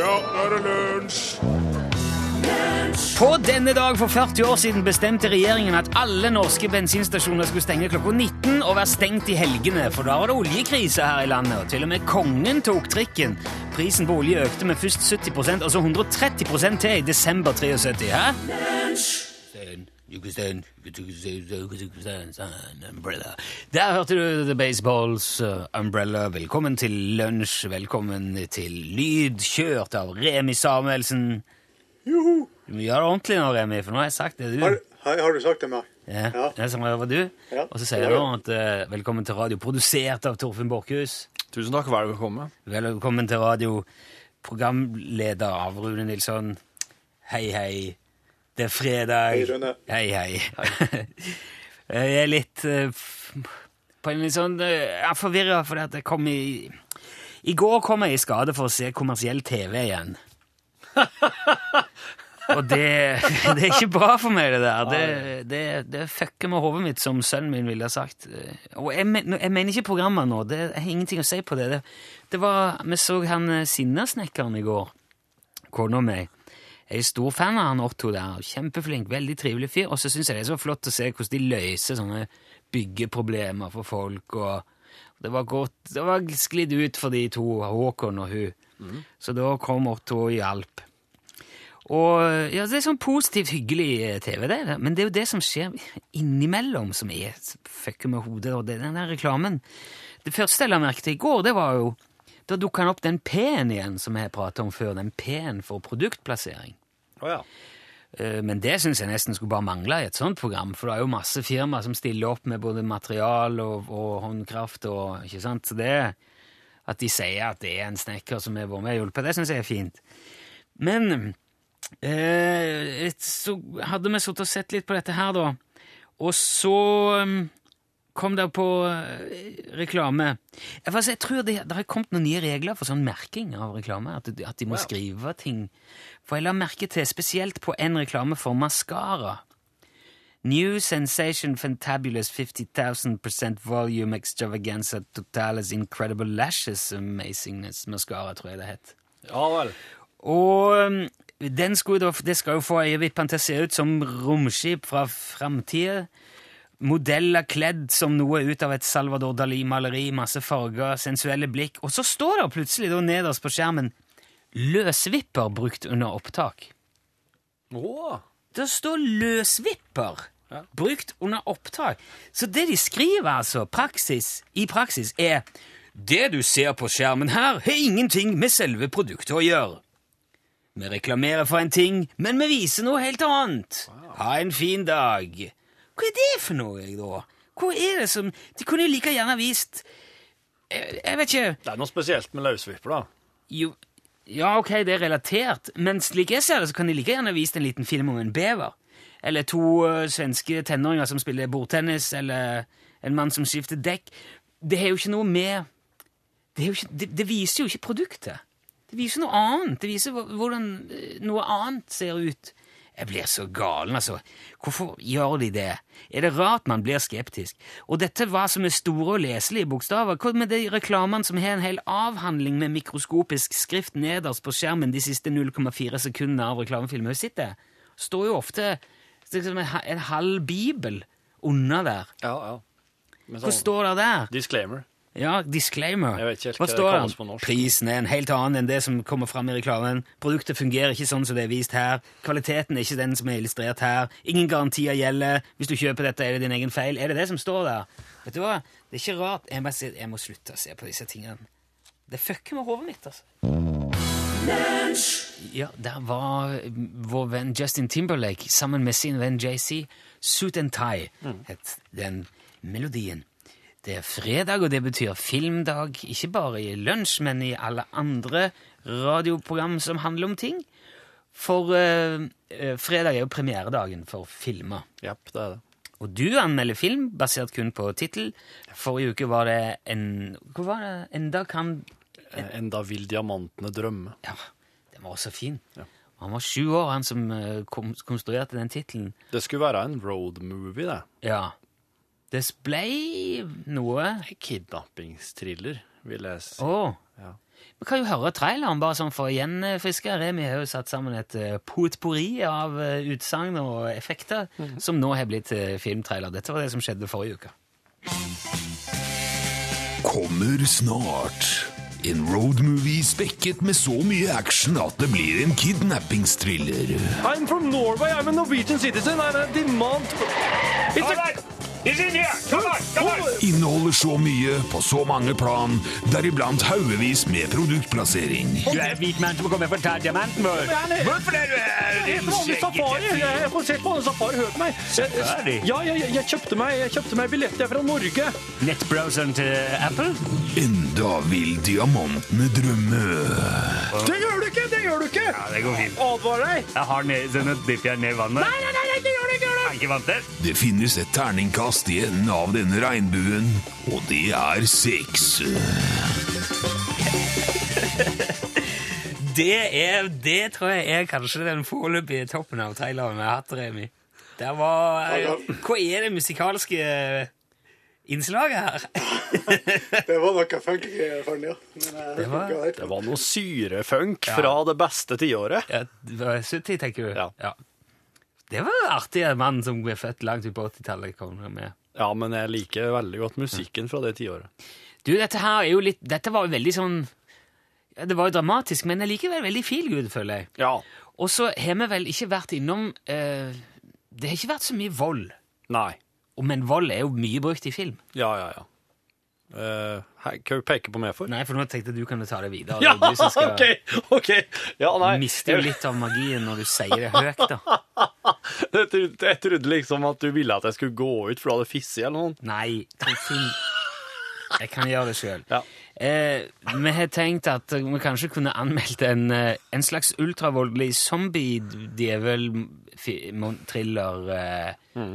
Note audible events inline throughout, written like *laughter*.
Ja, nå er det lunsj! På denne dag for 40 år siden bestemte regjeringen at alle norske bensinstasjoner skulle stenge klokka 19 og være stengt i helgene, for da var det oljekrise her i landet, og til og med kongen tok trikken. Prisen på olje økte med først 70% altså 130 til i desember 73. Hæ? Der hørte du The Baseballs uh, Umbrella. Velkommen til lunsj. Velkommen til lyd, kjørt av Remi Samuelsen. Joho! Du må gjøre det ordentlig nå, Remi, for nå har jeg sagt det. Du. Har, har, du sagt det meg? Ja, Ja. Det som var du. Ja. Og så sier jeg nå at uh, velkommen til radio, produsert av Torfinn Borchhus. Tusen takk, velkommen. Velkommen til radio, programleder av Rune Nilsson. Hei, hei. Det er fredag. Hei, Rune. Hei, hei. *laughs* jeg er litt uh, på en litt sånn uh, Jeg er forvirra fordi at jeg kom i I går kom jeg i skade for å se kommersiell TV igjen. *laughs* Og det, *laughs* det er ikke bra for meg, det der. Det, det, det fucker med hodet mitt, som sønnen min ville ha sagt. Og jeg, men, jeg mener ikke programmet nå. Det er ingenting å si på det. Det, det var, Vi så han eh, Sinnasnekkeren i går, kona og meg. Jeg er stor fan av han Otto der. Kjempeflink, veldig trivelig fyr. Og så syns jeg det er så flott å se hvordan de løser sånne byggeproblemer for folk. og Det var godt, det var sklidd ut for de to, Håkon og hun. Så da kom Otto og hjalp. Og ja, Det er sånn positivt hyggelig TV, det, men det er jo det som skjer innimellom, som er fucker med hodet. og det, Den der reklamen Det første jeg la merke til i går, det var jo Da dukka opp den P-en igjen, som jeg prata om før. Den P-en for produktplassering. Å ja. Eh, Men det syns jeg nesten skulle bare mangle i et sånt program, for det er jo masse firmaer som stiller opp med både material og, og håndkraft og ikke sant, så det At de sier at det er en snekker som har vært med og hjulpet, det syns jeg er fint. Men eh, så hadde vi sittet og sett litt på dette her, da, og så um, kom der på eh, reklame. Jeg, får jeg tror det, det har kommet noen nye regler for sånn merking av reklame. At, at de må Wow. skrive ting. For jeg la merke til spesielt på en reklame for maskara. New sensation fantabulous 50,000% volume extravaganza totalis incredible lashes amazingness mascara, tror jeg det het. Ja vel. Og um, den skulle da, det skal jo få øyevippene til å se ut som romskip fra framtida. Modeller kledd som noe ut av et Salvador Dali-maleri, masse farger, sensuelle blikk. Og så står det plutselig da nederst på skjermen 'løsvipper brukt under opptak'. Oh. Det står løsvipper Ja. brukt under opptak. Så det de skriver altså praksis, i praksis er Det du ser på skjermen her, har ingenting med selve produktet å gjøre. Vi reklamerer for en ting, men vi viser noe helt annet. Ha en fin dag. Hva er det for noe, da? Hva er det som De kunne jo like gjerne vist Jeg, jeg vet ikke Det er noe spesielt med løsvipper, da. jo, ja, ok, det er relatert, men slik jeg ser det, så kan de like gjerne vist en liten film om en bever. Eller to uh, svenske tenåringer som spiller bordtennis, eller en mann som skifter dekk. Det har jo ikke noe med Det, er jo ikke, det, det viser jo ikke produktet. Det viser noe annet. Det viser hvordan noe annet ser ut. Jeg blir så galen, altså. Hvorfor gjør de det? Er det rart man blir skeptisk? Og dette var som er store og leselige bokstaver. Hva med de reklamene som har en hel avhandling med mikroskopisk skrift nederst på skjermen de siste 0,4 sekundene av reklamefilmen? Har sitter står jo ofte liksom en, halv bibel under der. Ja, ja. Men Hva sånn, står det der? disclaimer. Ja, disclaimer. Hva står det? Prisen er en helt annen enn det som kommer fram i reklamen. Produktet fungerer ikke sånn som det er vist her. Kvaliteten er ikke den som er illustrert her. Ingen garantier gjelder. Hvis du kjøper dette, er det din egen feil. Er det det som står der? Vet du hva? Det er ikke rart. Jeg, sier, jeg må slutte å se på disse tingene. Det fucker med hodet mitt, altså. Ja, der var vår venn Justin Timberlake sammen med sin venn JC. Suit and Tie het den melodien. Det er fredag, og det betyr filmdag, ikke bare i lunsj, men i alle andre radioprogram som handler om ting. For eh, eh, fredag er jo premieredagen for filmer. Japp, det er det. Og du anmelder film basert kun på tittel. Forrige uke var det en Hva var det? Enda kan en, Enda vil diamantene drømme. Ja, den var også fin. Ja. Han var sju år, han som eh, kom, konstruerte den tittelen. Det skulle være en road movie, det. Ja. Det ble noe Kidnappingstriller, vil jeg si. Oh. Ja. Vi kan jo høre traileren, bare sånn for å gjenfriske. Remi har jo satt sammen et uh, potpourri av uh, utsagn og effekter som nå har blitt uh, filmtrailer. Dette var det som skjedde forrige uke. Kommer snart. En roadmovie spekket med så mye action at det blir en kidnappingstriller. I'm from Norway. I'm a Norwegian citizen. I demand... It's a... He's in here! Come on, come on! Inneholder så mye på så mange plan, deriblant haugevis med produktplassering. Du er et hvit mann som kommer for å ta diamanten vår. Hvorfor er du her, Jeg er fra safari. Jeg har sett på alle safari. Hør på meg. Safari? Ja, jeg, kjøpte meg, jeg kjøpte meg billetter fra Norge. Nettbrowseren til Apple? Enda vil diamantene drømme. Det gjør du ikke! Det gjør du ikke! Ja, det går fint. Advar deg. Jeg har ned, denne nå dypper jeg ned i vannet. Nei, nei, nei, nei, det! finnes et terningkast i enden av denne regnbuen, og det er seks. *laughs* Det, er, det tror jeg er kanskje den foreløpige toppen av traileren vi har hatt, Remi. Det var Hva er det musikalske innslaget her? *laughs* Det var noe funk, for ja. Eh, Det var-. Det var noe syrefunk fra det beste tiåret. Ja, det var 70, tenker du? Ja. Det var artig, en mann som ble født langt ut på 80-tallet. kom med. Ja, men jeg liker veldig godt musikken fra det tiåret. Du, dette her er jo litt Dette var jo veldig sånn ja, Det var jo dramatisk, men likevel veldig feel good, føler jeg. Ja. Og så har vi vel ikke vært innom eh, Det har ikke vært så mye vold. Nei. Men vold er jo mye brukt i film. Ja, ja, ja. Eh, hei, hva du peker på meg for? Nei, for nå tenkte jeg du kunne ta det videre. *laughs* Ja, Det du skal ok, ok. Ja, nei. mister jo litt av magien når du sier det høyt, da. *laughs* Jeg trodde, jeg trodde liksom at du ville at jeg skulle gå ut for du hadde fisset eller noe. Nei, Torfinn. Jeg kan gjøre det sjøl. Ja. Eh, vi har tenkt at vi kanskje kunne anmeldt en, eh, en slags ultravoldelig zombie-djevel-thriller, eh. Mm.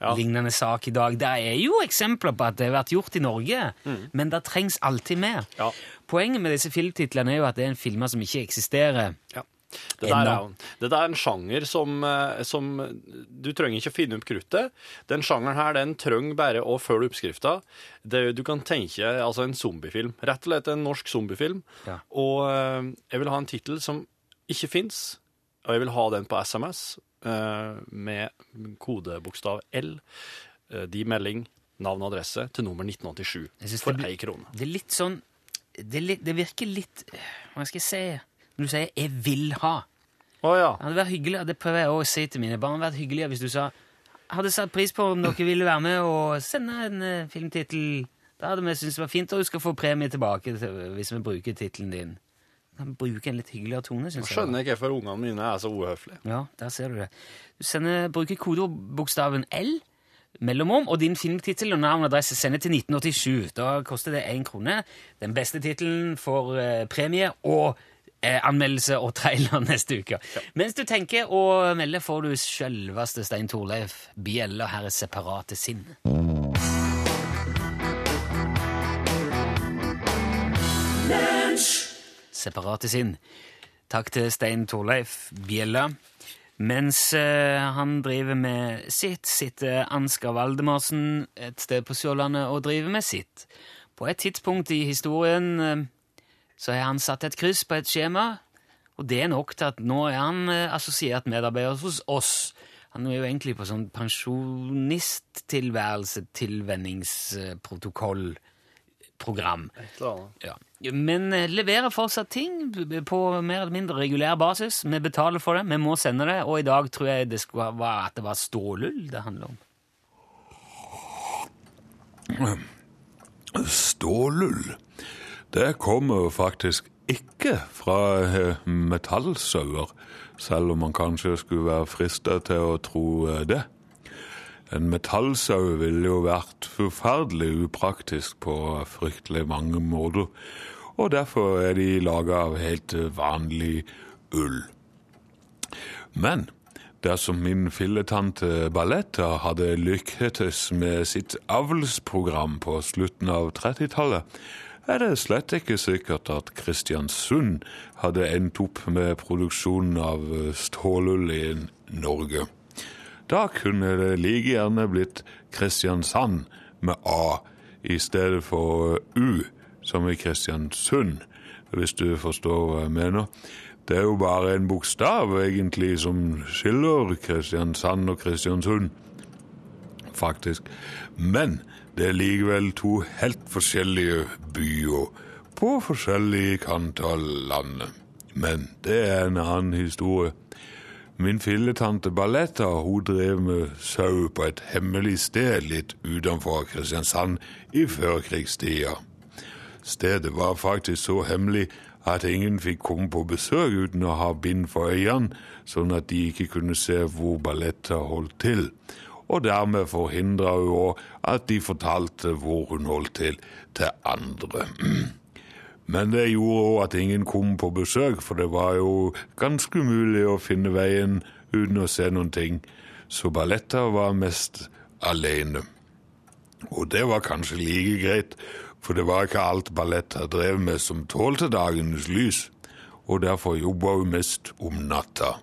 Ja. Lignende sak i dag. Det er jo eksempler på at det har vært gjort i Norge, men det trengs alltid mer. Mm. Ja. Poenget med disse filmtitlene er jo at det er en filmer som ikke eksisterer. Ja. Det der, er, det der er en sjanger som, eh, som Du trenger ikke å finne opp kruttet. Den sjangeren her, den trenger bare å følge oppskrifta. Det, du kan tenke altså en zombiefilm. Rett og slett en norsk zombiefilm. Ja. Og eh, jeg vil ha en tittel som ikke fins, og jeg vil ha den på SMS med kodebokstav L. eh, de melding, navn og adresse til nummer 1987 for ei krone. Det er litt sånn Det, litt, det virker litt Hva skal jeg si? Når du sier 'jeg vil ha'. oh, ja. Det hadde vært hyggelig, det prøver jeg å si til mine barn, vært hyggeligere hvis du sa hadde satt pris på om dere ville være med og sende en uh, filmtittel. Da hadde vi syntes det var fint, og du skal få premie tilbake hvis vi bruker tittelen din. Du kan bruke en litt hyggeligere tone, syns jeg. Skjønner ikke hvorfor ungene mine er så uhøflige. Ja, der ser du det. Du sender, bruker kodebokstaven L, mellomom, og din filmtittel og navn og adresse sender til 1987. Da koster det én krone. Den beste tittelen får eh, premie og eh, anmeldelse og trailer *laughs* neste uke. Mens du tenker å melde, får du selveste Stein Torleif Bjelle her i Separate sinn. Separate sinn. Takk til Stein Torleif Bjella. Mens eh, han driver med sitt, sitter Ansgar Valdemarsen et sted på Sørlandet og driver med sitt. På et tidspunkt i historien eh, så har han satt et kryss på et skjema, og det er nok til at nå er han eh, assosiert medarbeider hos oss. Han er jo egentlig på sånn pensjonisttilværelse, tilvenningsprotokoll program. Ja. Men eh, leverer fortsatt ting på mer eller mindre regulær basis. Vi betaler for det, vi må sende det, og i dag tror jeg det skulle være at det var stålull det handler om. Stålull, det kommer faktisk ikke fra eh, metallsauer, selv om man kanskje skulle være fristet til å tro eh, det. En metallsau ville jo vært forferdelig upraktisk på fryktelig mange måter, og derfor er de laget av helt vanlig ull. Men dersom min filletante Balletta hadde lykketes med sitt avlsprogram på slutten av 30-tallet, er det slett ikke sikkert at Kristiansund hadde endt opp med produksjonen av stålull i Norge. Da kunne det like gjerne blitt Kristiansand med A i stedet for U som i Kristiansund, hvis du forstår hva jeg mener. Det er jo bare en bokstav, egentlig, som skiller Kristiansand og Kristiansund, faktisk. Men det er likevel to helt forskjellige byer på forskjellige kanter av landet. Men det er en annen historie. Min filletante Balletta hun drev med sau på et hemmelig sted litt utenfor Kristiansand i førkrigstida. Stedet var faktisk så hemmelig at ingen fikk komme på besøk uten å ha bind for øynene, sånn at de ikke kunne se hvor Balletta holdt til. Og dermed forhindra hun òg at de fortalte hvor hun holdt til, til andre. *clears throat* Men det gjorde òg at ingen kom på besøk, for det var jo ganske umulig å finne veien uten å se noen ting. Så Balletta var mest alene. Og det var kanskje like greit, for det var ikke alt Balletta drev med som tålte dagens lys, og derfor jobba hun mest om natta.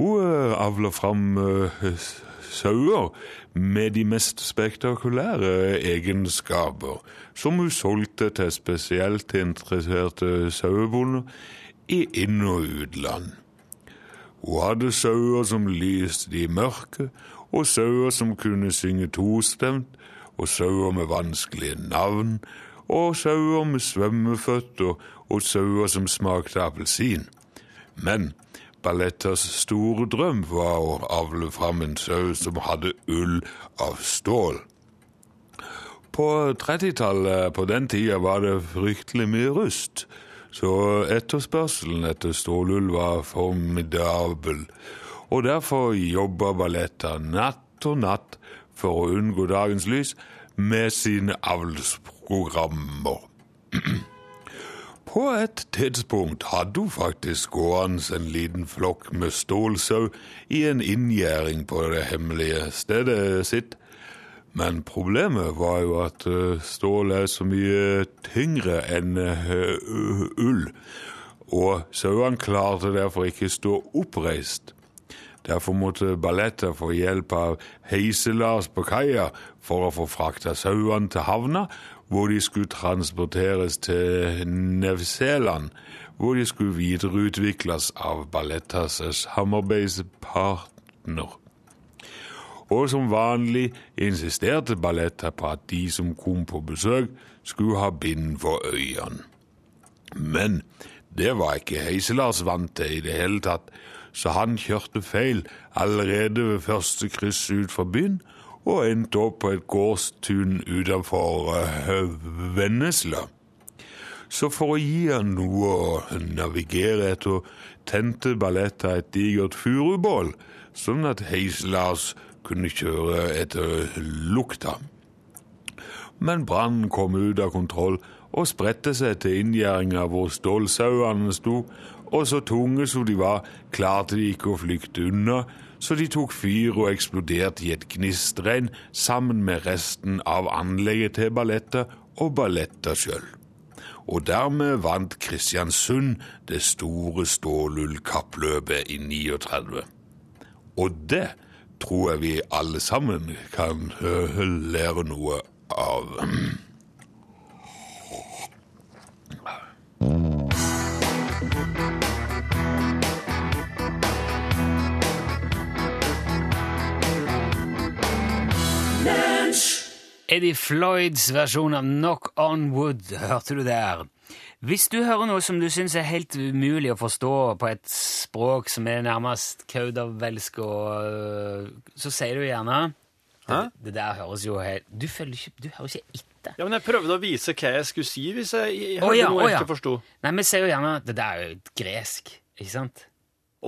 Hun avler avla fram uh, sauer med de mest spektakulære egenskaper, som hun solgte til spesielt interesserte sauebonder i inn- og utland. Hun hadde sauer som lyste i mørket, og sauer som kunne synge tostemt, og sauer med vanskelige navn, og sauer med svømmeføtter, og sauer som smakte appelsin. Men Ballettas store drøm var å avle fram en sau som hadde ull av stål. På 30-tallet, på den tida, var det fryktelig mye rust, så etterspørselen etter stålull var formidabel, og derfor jobba Balletta natt og natt for å unngå dagens lys med sine avlsprogrammer. *clears throat* På et tidspunkt hadde hun faktisk gående en liten flokk med stålsau i en inngjerding på det hemmelige stedet sitt. Men problemet var jo at eh, stål er så mye tyngre enn eh, ull, og sauene klarte derfor ikke stå oppreist. Derfor måtte balletter få hjelp av heiselas på kaia for å få frakta sauene til havna, hvor de skulle transporteres til Nevseland, hvor de skulle videreutvikles av Ballettas samarbeidspartner. Og som vanlig insisterte Balletta på at de som kom på besøk, skulle ha bind for øynene. Men det var ikke Heiselars vant til i det hele tatt, så han kjørte feil allerede ved første kryss ut fra byen, og endte opp på et gårdstun utenfor uh, Vennesla. Så for å gi han noe å navigere etter, tente Balletta et digert furubål, sånn at Heislars kunne kjøre etter lukta. Men brannen kom ut av kontroll og spredte seg til inngjerdinga hvor stålsauene sto, og så tunge som de var, klarte de ikke å flykte unna, så de tok fyr og eksploderte i et gnistregn sammen med resten av anlegget til ballettet og Balletta sjøl. Og dermed vant Kristiansund det store stålullkappløpet i 39. Og det tror jeg vi alle sammen kan lære noe av. Eddie Floyds versjon av Knock On Wood, hørte du der. Hvis du hører noe som du syns er helt umulig å forstå på et språk som er nærmest kaudavelsk, og øh, så sier du gjerne det, det der høres jo helt Du ikke Du hører ikke etter. Ja, men Jeg prøvde å vise hva jeg skulle si hvis jeg, jeg hørte oh, ja, noe jeg jeg ja. ikke forsto. Nei, vi sier jo gjerne at det der er jo gresk, ikke sant?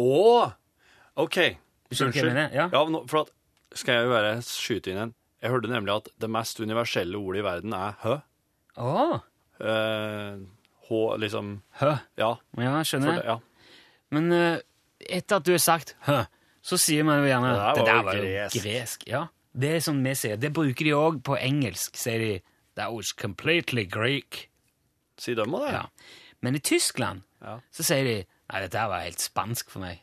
Å! OK. Hva jeg mener? Ja. Ja, for at, skal jeg jo bare skyte inn en. Jeg hørte nemlig at det mest universelle ordet i verden er hø. Å, Eh, H, liksom hø. Ja. Ja, skjønner. det, ja. Men øh, etter at du har sagt hø, så sier man jo gjerne Det der det var der jo var jo gresk. gresk. Ja, det er sånn vi sier. Det bruker de òg på engelsk, sier de. That was completely Greek. Sier de òg det? Ja. Men i Tyskland Ja. så sier de Nei, dette her var helt spansk for meg.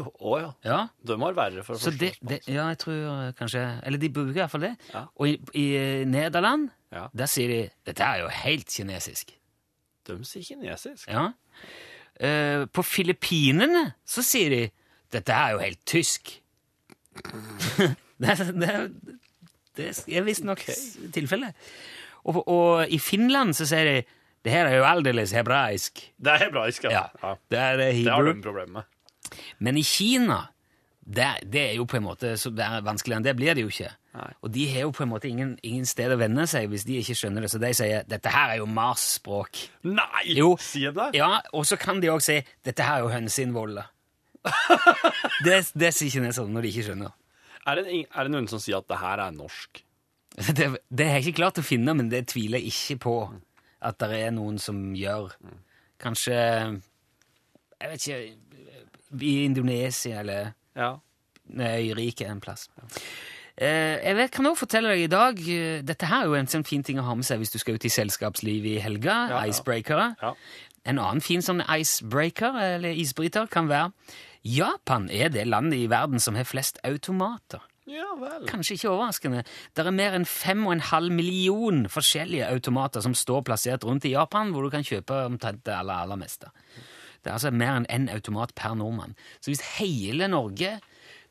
Å ja. Ja, De har verre for å det, ja jeg tror øh, kanskje Eller de bruker i hvert fall det. Ja. Og i, i øh, Nederland Ja. der sier de dette er jo helt kinesisk. De sier kinesisk. Ja. Eh, på Filippinene så sier de dette er jo helt tysk. det, *laughs* det, det er visstnok tilfellet. Og, og i Finland så sier de det her er jo aldeles hebraisk. Det er hebraisk, Ja, ja. det er det Det har de problemer med. Men i Kina, det, det er jo på en måte er vanskeligere enn det blir det jo ikke. Nei. Og de har jo på en måte ingen, ingen sted å vende seg hvis de ikke skjønner det. Så de sier dette her er jo Mars-språk. Nei! Jo. Sier det? Ja, og så kan de òg si dette her er jo hønseinnvoller. *laughs* det, det sier kineserne når de ikke skjønner. Er det, er det noen som sier at det her er norsk? *laughs* Det, det har jeg ikke klart å finne, men det tviler jeg ikke på at det er noen som gjør. Kanskje Jeg vet ikke I Indonesia eller Ja. øyriket en plass. Ja. jeg vet, kan også fortelle deg i dag eh, Dette her er jo en sånn fin ting å ha med seg hvis du skal ut i selskapslivet i helga. Ja, ja. Icebreakere. En annen fin sånn icebreaker, eller isbryter, kan være Japan er det landet i verden som har flest automater. ja vel. Kanskje ikke overraskende. Det er mer enn 5,5 million forskjellige automater som står plassert rundt i Japan, hvor du kan kjøpe omtrent det aller, aller meste. Det er altså mer enn én automat per nordmann. Så hvis hele Norge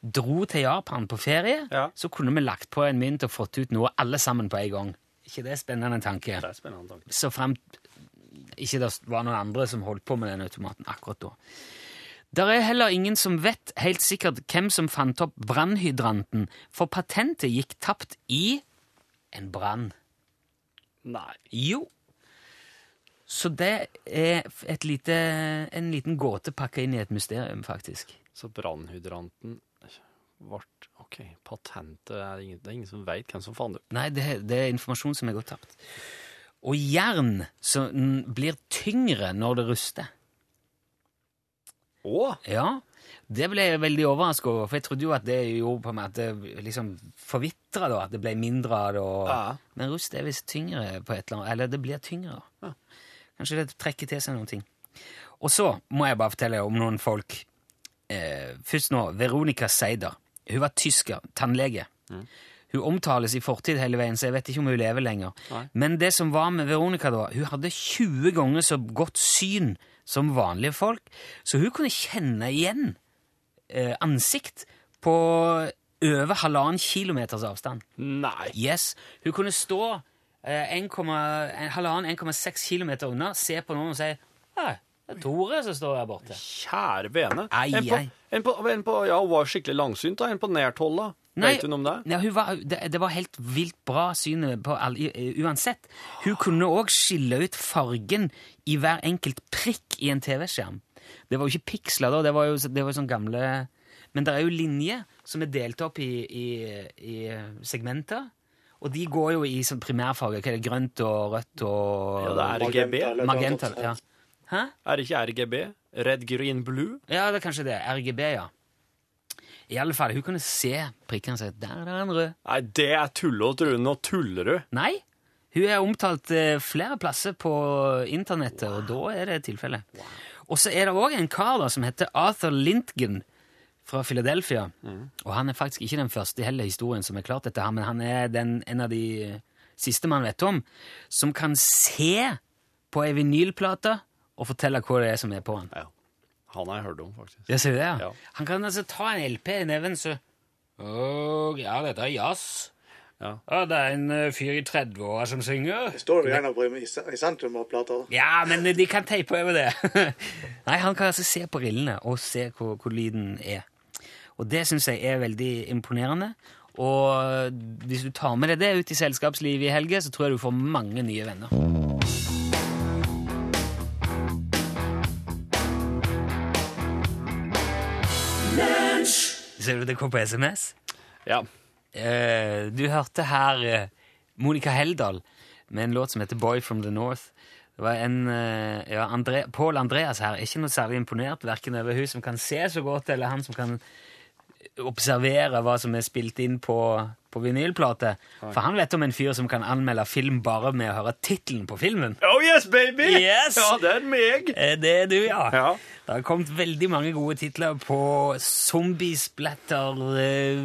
dro til Japan på ferie, Ja. så kunne vi lagt på en mynt og fått ut noe alle sammen på en gang. ikke det er spennende tanke? Det er spennende tanke. så fremt ikke det var noen andre som holdt på med den automaten akkurat da. Det er heller ingen som vet helt sikkert hvem som fant opp brannhydranten, for patentet gikk tapt i en brann. Nei. Jo. Så det er lite, en liten gåte pakka inn i et mysterium, faktisk. Så brannhydranten ble OK, patentet er ingen, Det er ingen som veit hvem som fant det. Nei, det, det er informasjon som er gått tapt. Og jern som blir tyngre når det ruster. Å! Ja, det ble jeg veldig overrasket over, for jeg trodde jo at det gjorde på meg at det liksom forvitra, da, at det ble mindre av det. Og... Ja. Men rust er visst tyngre på et eller annet, eller det blir tyngre. Ja. Kanskje det trekker til seg noen ting. Og så må jeg bare fortelle om noen folk. Eh, først nå, Veronica Seider. Hun var tysker, tannlege. Hun omtales i fortid hele veien, så jeg vet ikke om hun lever lenger. Nei. Men det som var med Veronica da, hun hadde 20 ganger så godt syn som vanlige folk, så hun kunne kjenne igjen eh, ansikt på over halvannen kilometers avstand. Nei! Yes, hun kunne stå eh, 1,- en halvannen 1,6 kilometer unna, ser på noen og sier «Hei, det er Tore som står der borte. Kjære vene. Ei, en, på, en, på, en på Ja, hun var skikkelig langsynt, da. En på nært hold, da. Nei, Vet hun om det? Ja, hun var, det, det var helt vilt bra syn på all, i- i- uansett. Hun kunne òg skille ut fargen i hver enkelt prikk i en TV-skjerm. Det var jo ikke piksler da, det var jo, det var jo sånn gamle Men det er jo linjer som er delt opp i, i, i segmenter. Og de går jo i sånn primærfaget. Hva er det? Grønt og rødt og Ja, det er RGB. Magenta, Magenta. Ja. Hæ? Er det ikke RGB? Red, green, blue? Ja, det er kanskje det. RGB, ja. I alle fall, hun kunne se prikkene og 'der er den rød'. Nei, det er tullete, Rune. Nå tuller du. Nei, hun er omtalt eh, flere plasser på internettet, og da er det tilfellet. Og så er det òg en kar da som heter Arthur Lintgen fra Philadelphia. Og han er faktisk ikke den første i hele historien som har klart dette, her, men han er den, en av de eh, siste man vet om, som kan se på ei vinylplate og fortelle hva det er som er på den. Ja. Han har jeg hørt om, faktisk. Ja, ser du det? Ja. Ja. Han kan altså ta en LP i neven, så Åh, ja, dette er jazz. Ja. Ja, det er en uh, fyr i 30-åra som synger. Det står jo gjerne på, i, i sentrum av plata. Ja, men de kan teipe over det. *laughs* Nei, han kan altså se på rillene og se hvor, hvor lyden er. Og det syns jeg er veldig imponerende. Og hvis du tar med deg det ut i selskapslivet i helga, så tror jeg du får mange nye venner. Ser du det kom på SMS? Ja. Eh, du hørte her eh, Monica Heldal med en låt som heter Boy from the North. Det var en, eh, ja, Andre, Paul Andreas her er ikke noe særlig imponert, verken over hun som kan se så godt, eller han som kan observere hva som er spilt inn på, på vinylplate. For han vet om en fyr som kan anmelde film bare med å høre tittelen på filmen. Oh yes, baby! Yes! Ja, det er meg! Eh, Det er du, ja. Ja. Det har kommet veldig mange gode titler på zombiesplatter, eh,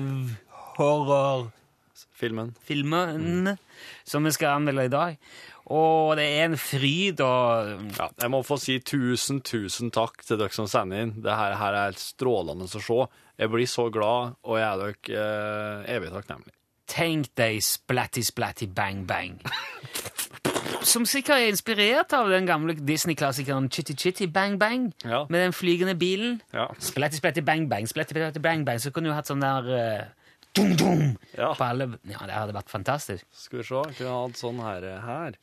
horror, filmen. filmene som vi skal anmelde i dag. Og det er en fryd og Ja, jeg må få si tusen, tusen takk til dere som sender inn. Det her, her er strålende å se. Jeg blir så glad, og jeg er dere eh, evig takknemlig. Tenk deg splatty, splatty, bang, bang. Som sikkert er inspirert av den gamle Disney-klassikeren Chitty Chitty Bang Bang. Ja. Med den flygende bilen. Ja. Splatty, splatty, bang, bang. Splatty, splatty, bang, bang. Så kunne du hatt sånn der uh, dum, dum, Ja. på alle Ja, det hadde vært fantastisk. Skal vi se, kunne hatt sånn her. her.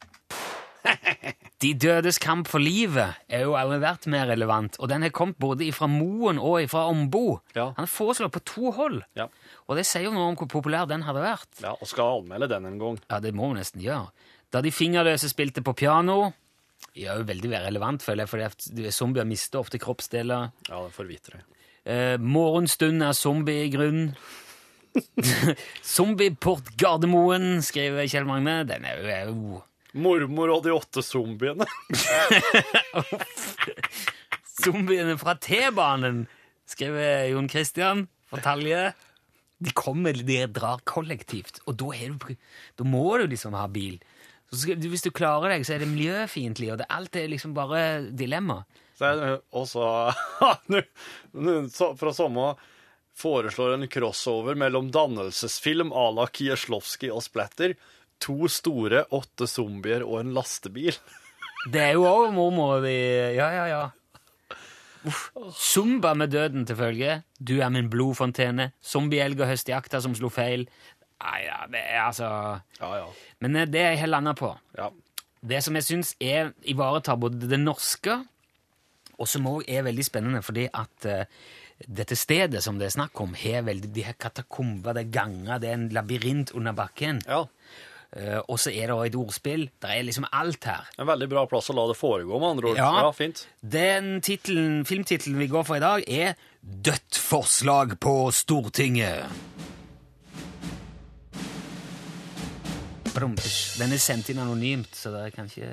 *laughs* De dødes kamp for livet er jo aldri vært mer relevant, og den har kommet både fra Moen og fra Ombo. Ja. Han er foreslått på to hold, Ja. og det sier jo noe om hvor populær den hadde vært. ja, og skal anmelde den en gang. Ja, det må vi nesten gjøre. Da de fingerløse spilte på piano Det er jo veldig relevant, føler jeg, for er- zombier mister ofte kroppsdeler. Ja, det forvitrer. Eh, morgenstund er zombie i grunn. *laughs* Zombieport Gardermoen, skriver Kjell Magne. Den er er jo Mormor og de åtte zombiene. *laughs* Zombiene fra T-banen, skriver Jon Christian fra Talje. De kommer, de drar kollektivt, og da, du, da må du liksom ha bil. Så skal, hvis du klarer deg, så er det miljøfiendtlig, og det, alt er liksom bare dilemma. Og *laughs* så- Fra samme foreslår en crossover mellom dannelsesfilm à la Kieslowski og Splatter. To store, åtte zombier og en lastebil. *laughs* Det er jo òg mormor di Ja, ja, ja. Uff. Zumba med døden til følge. Du er min blodfontene. Zombieelg og høstjakta som slo feil. Nei, ja, det er altså Ja, ja. Men eh, det er jeg helt landa på. ja. Det som jeg syns ivaretar både det norske, og som òg er veldig spennende, fordi at uh, dette stedet som det er snakk om, har veldig, de her katakomber, det er ganger, det er en labyrint under bakken. ja. Eh, og så er det òg et ordspill. Det er liksom alt her. En veldig bra plass å la det foregå, med andre ord. Ja. ja fint. Den filmtittelen vi går for i dag, er Dødt forslag på Stortinget. Den er sendt inn anonymt, så det kan ikke,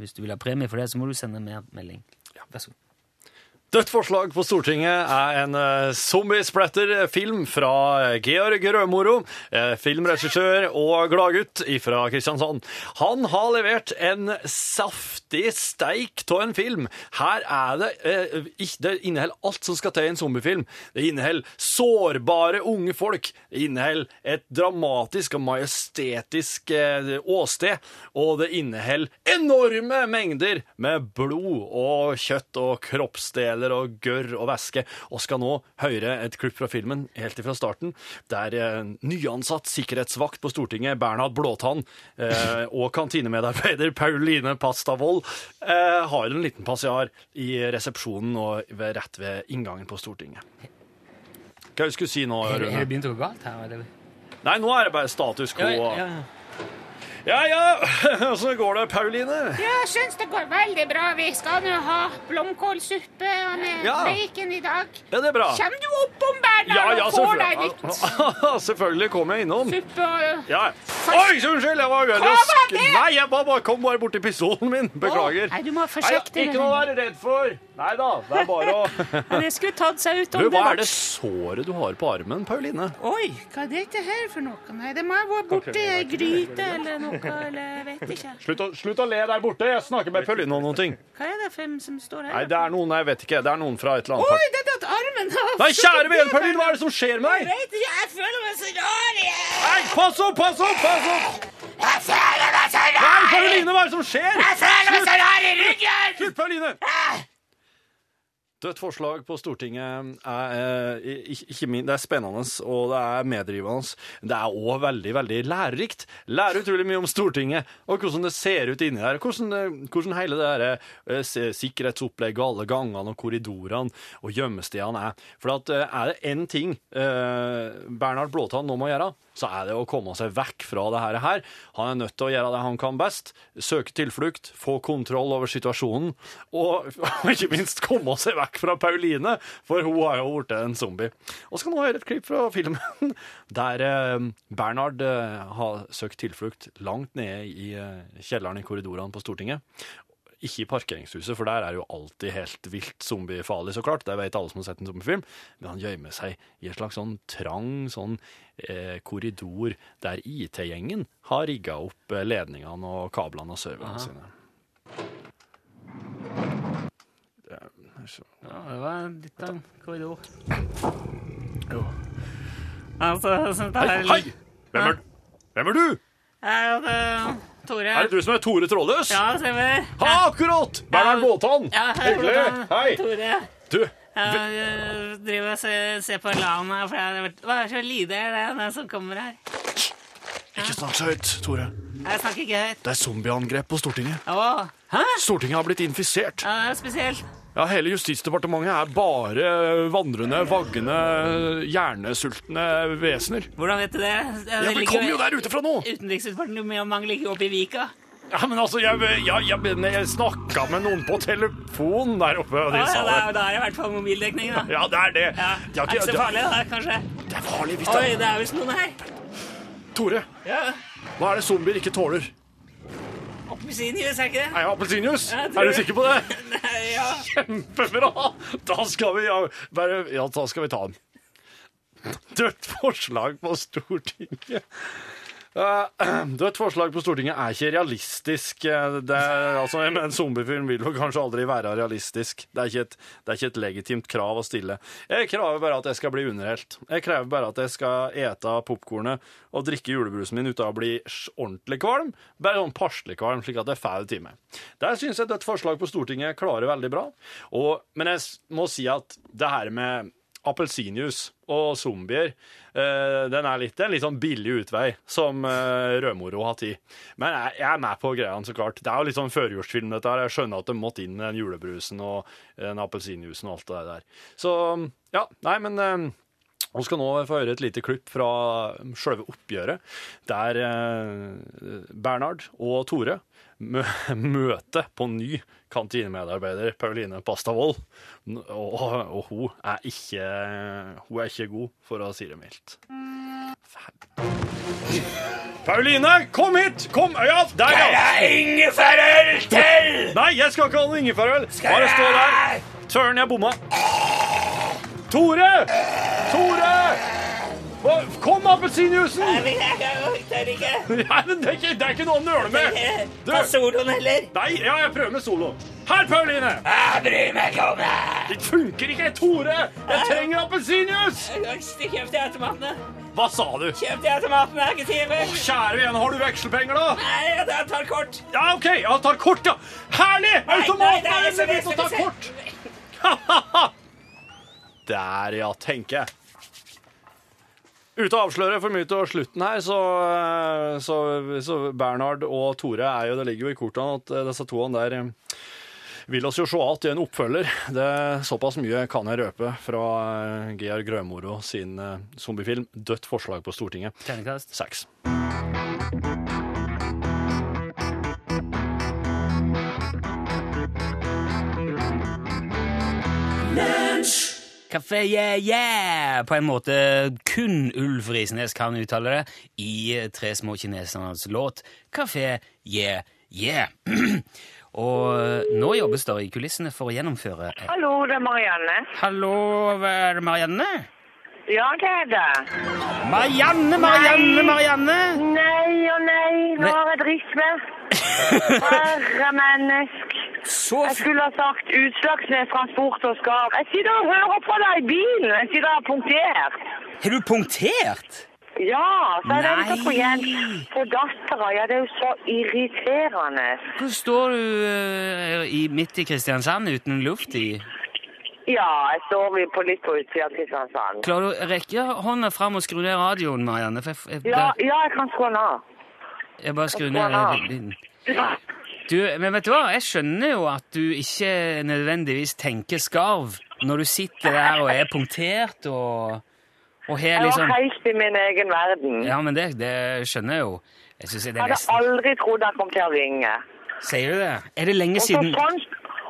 hvis du vil ha premie for det, så må du sende mer melding. Vær så god. Dødt forslag på Stortinget er en uh, zombiesplatter-film fra eh, Georg Rødmoro, eh, filmregissør og gladgutt fra Kristiansand. Han har levert en saftig steik av en film. Her er det eh, Det inneholder alt som skal til i en zombiefilm. Det inneholder sårbare unge folk. Det inneholder et dramatisk og majestetisk eh, åsted. Og det inneholder enorme mengder med blod og kjøtt og kroppsdeler og gørr og væske. Og skal nå høre et klipp fra filmen helt fra starten, der eh, nyansatt sikkerhetsvakt på Stortinget, Bernhard Blåtann, eh, og kantinemedarbeider *laughs* Pauline Pastavold eh, har en liten passiar i resepsjonen og ved, rett ved inngangen på Stortinget. Hva du skulle si nå, Har det begynt å gå galt her? Eller? Nei, nå er det bare status quo. Ja, Ja, ja. ja. *laughs* Åssen går det, Pauline? Jeg syns det går veldig bra. Vi skal nå ha blomkålsuppe med Ja. bacon i dag. Ja, det er bra. Kjem du oppom, Bernhard, Ja, ja, og får deg litt *laughs* selvfølgelig. kommer jeg innom. suppe? og- Ja. Oi, unnskyld, jeg var veldig Hva var det? Nei, jeg bare, kom bare borti pistolen min. Beklager. Nei, du må forsikte ikke noe å være redd for. Nei da, det er bare å *laughs* Det skulle tatt seg ut Du, det Hva var- er det såret du har på armen, Pauline? Oi, hva er dette her for noe? Nei, det må ha vært borti ei gryte eller noe, eller jeg vet ikke. *laughs* Slutt å, slutt å le der borte. Jeg snakker med Pauline om noen ting. Hva er det for en som står her? Nei, det er noen jeg vet ikke. Det er noen fra et eller annet Oi, det er at armen har Nei, kjære vene, Pauline, hva er det som skjer med deg? Jeg vet ikke, jeg føler meg så rar igjen. Nei, pass opp, pass opp, pass opp! Jeg føler meg så rar! Nei! Pauline, hva er det som skjer? Jeg føler meg så rar i ryggen! Slutt, Pauline! Dødt forslag på Stortinget er eh, ikke, min, det er spennende og det er meddrivende. Det er òg veldig veldig lærerikt. Lærer utrolig mye om Stortinget og hvordan det ser ut inni der. Hvordan, hvordan hele det der, eh, sikkerhetsopplegget, alle gangene og korridorene og gjemmestedene er. For at, eh, er det én ting eh, Bernhard Blåtann nå må gjøre, så er det å komme seg vekk fra det her. Han er nødt til å gjøre det han kan best. Søke tilflukt, få kontroll over situasjonen, og, *laughs* ikke minst komme seg vekk fra Pauline, for hun har jo blitt en zombie. Og så kan du høre et klipp fra filmen *laughs* der Bernard Bernhard eh, har søkt tilflukt langt nede i eh, kjelleren i korridorene på Stortinget. Ikke i parkeringshuset, for der er jo alltid helt vilt zombiefarlig, så klart. Det vet alle som har sett en zombiefilm. Men han gjemmer seg i en slags sånn trang sånn eh, korridor der IT-gjengen har rigga opp eh, ledningene og kablene og serverne sine. Det er Ja, det var litt av en korridor. Altså, så det Hei! er hei! Hvem, er, hvem er du? Ja, det- Tore. Er det du som er Tore Trådløs? Ja, stemmer. Ha, akkurat! Bernhard Båtan! Ja, hei, Hyggelig! Hei! Tore. Du, Jeg driver og ser, ser på LAN her, for jeg har vært Hva er så lydig er det den som kommer her? ikke snakk så høyt, Tore. Jeg snakker ikke høyt. Det er zombieangrep på Stortinget. Åh. hæ? Stortinget har blitt infisert. Ja, det er spesielt. Ja, Hele Justisdepartementet er bare vandrende, vaggende, hjernesultne vesener. Hvordan vet du det? Ja, Vi kommer jo der ute fra nå! Utenriksdepartementet ligger oppe i Vika. Ja, men altså, Jeg, jeg, jeg, jeg snakka med noen på telefon der oppe, og de Ja, sa ja, det. da er det i hvert fall mobildekning, da. Ja, det er det. Ja, De det er ikke så farlig, da, kanskje. Det er farlig hvis det er Oi, det er visst noen her. Tore, Ja, hva er det zombier ikke tåler? Appelsinjuice, er ikke det? Er jeg appelsinjuice? Er du sikker på det? *laughs* Nei, ja. Kjempebra! Da skal vi ja, bare Ja, da skal vi ta den. Dødt forslag på Stortinget. Eh, *clears throat* et forslag på Stortinget er ikke realistisk. Eh, Det er, altså, en zombiefilm vil jo kanskje aldri være realistisk. Det er, et, det er ikke et legitimt krav å stille. Jeg krever bare at jeg skal bli underholdt. Jeg krever bare at jeg skal ete popkornet og drikke julebrusen min uten å bli ordentlig kvalm. Bare sånn passelig kvalm, slik at det til meg. Der syns jeg et forslag på Stortinget klarer veldig bra. Og, men jeg må si at det her med appelsinjuice og zombier, eh, den er litt, en litt sånn billig utvei som eh, Rødmoro har tid. Men jeg, jeg er med på greiene, så klart. Det er jo litt sånn førjulsfilm, dette her. Jeg skjønner at det måtte inn den julebrusen og den appelsinjuicen og alt det der. Så ja, nei, men eh, vi skal nå få høre et lite klipp fra sjølve oppgjøret, der Bernard og Tore *laughs* møter på ny kantinemedarbeider Pauline Pastavold. Og, og hun, er ikke, hun er ikke god, for å si det mildt. Pauline, kom hit! Kom! Ja, der, ja! Ingefærøl til! Nei, jeg skal ikke ha noe ingefærøl. Bare stå der. Søren, jeg bomma. Tore! Tore! Kom, appelsinjuicen! Tør ikke. *laughs* Nei, men det er ikke, det er ikke noe å nøle med. *laughs* Du. Ta soloen heller. Nei, ja, jeg prøver med solo. Her, Pauline! Jeg bryr meg ikke om det. Det funker ikke, Tore! Jeg trenger appelsinjuice! Kjøp til automatene. Hva sa du? Kjøp de automatene, Jeg er ikke tid for. Kjære vene, har du vekslepenger, da? Nei, jeg tar kort. Ja, OK, jeg tar kort, ja. Herlig! Automatene er og tar SMS. kort. *laughs* Der, ja, tenker jeg. Uten å avsløre for mye til slutten her, så, så, så Bernhard og Tore er jo, det ligger jo i kortene at eh, disse toene der eh, vil oss jo se at i en oppfølger. Det er Såpass mye kan jeg røpe fra eh, Georg Grømoro sin eh, zombiefilm 'Dødt forslag på Stortinget'. Terningkast. Seks. Kafé yeah, yeah! På en måte kun Ulf Risnes kan uttale det i Tre små kinesernes låt Kafé yeah, yeah. *clears throat* Og nå jobbes det i kulissene for å gjennomføre Hallo, det er Marianne. Hallo, er det Marianne? Ja, det er det. Marianne, Marianne, Marianne! Nei og nei, nå har jeg dritt med. Herre mennesk. Så Jeg skulle ha sagt Utslagsnes Transport og Skar. Jeg sitter og hører på deg i bilen. Jeg sitter og har punktert. Har du punktert? Ja, så er det litt på igjen på dattera. Ja, det er jo så irriterende. Hvor står du uh, i, midt i Kristiansand uten luft i? Ja, jeg står vi på litt på utsida av Kristiansand. Klarer du å rekke hånda fram og skru ned radioen, Marianne? Jeg, jeg, Ja, ja, jeg kan skru den av. jeg bare skrur skru ned lyden. Du, men vet du hva? Jeg skjønner jo at du ikke nødvendigvis tenker skarv når du sitter der og er punktert og, og har Jeg liksom var helt i min egen verden. Ja, men det, det skjønner jeg jo. Jeg Jeg er hadde nesten aldri trodd jeg kom til å ringe. Sier du det? Er det lenge Og så siden sånn,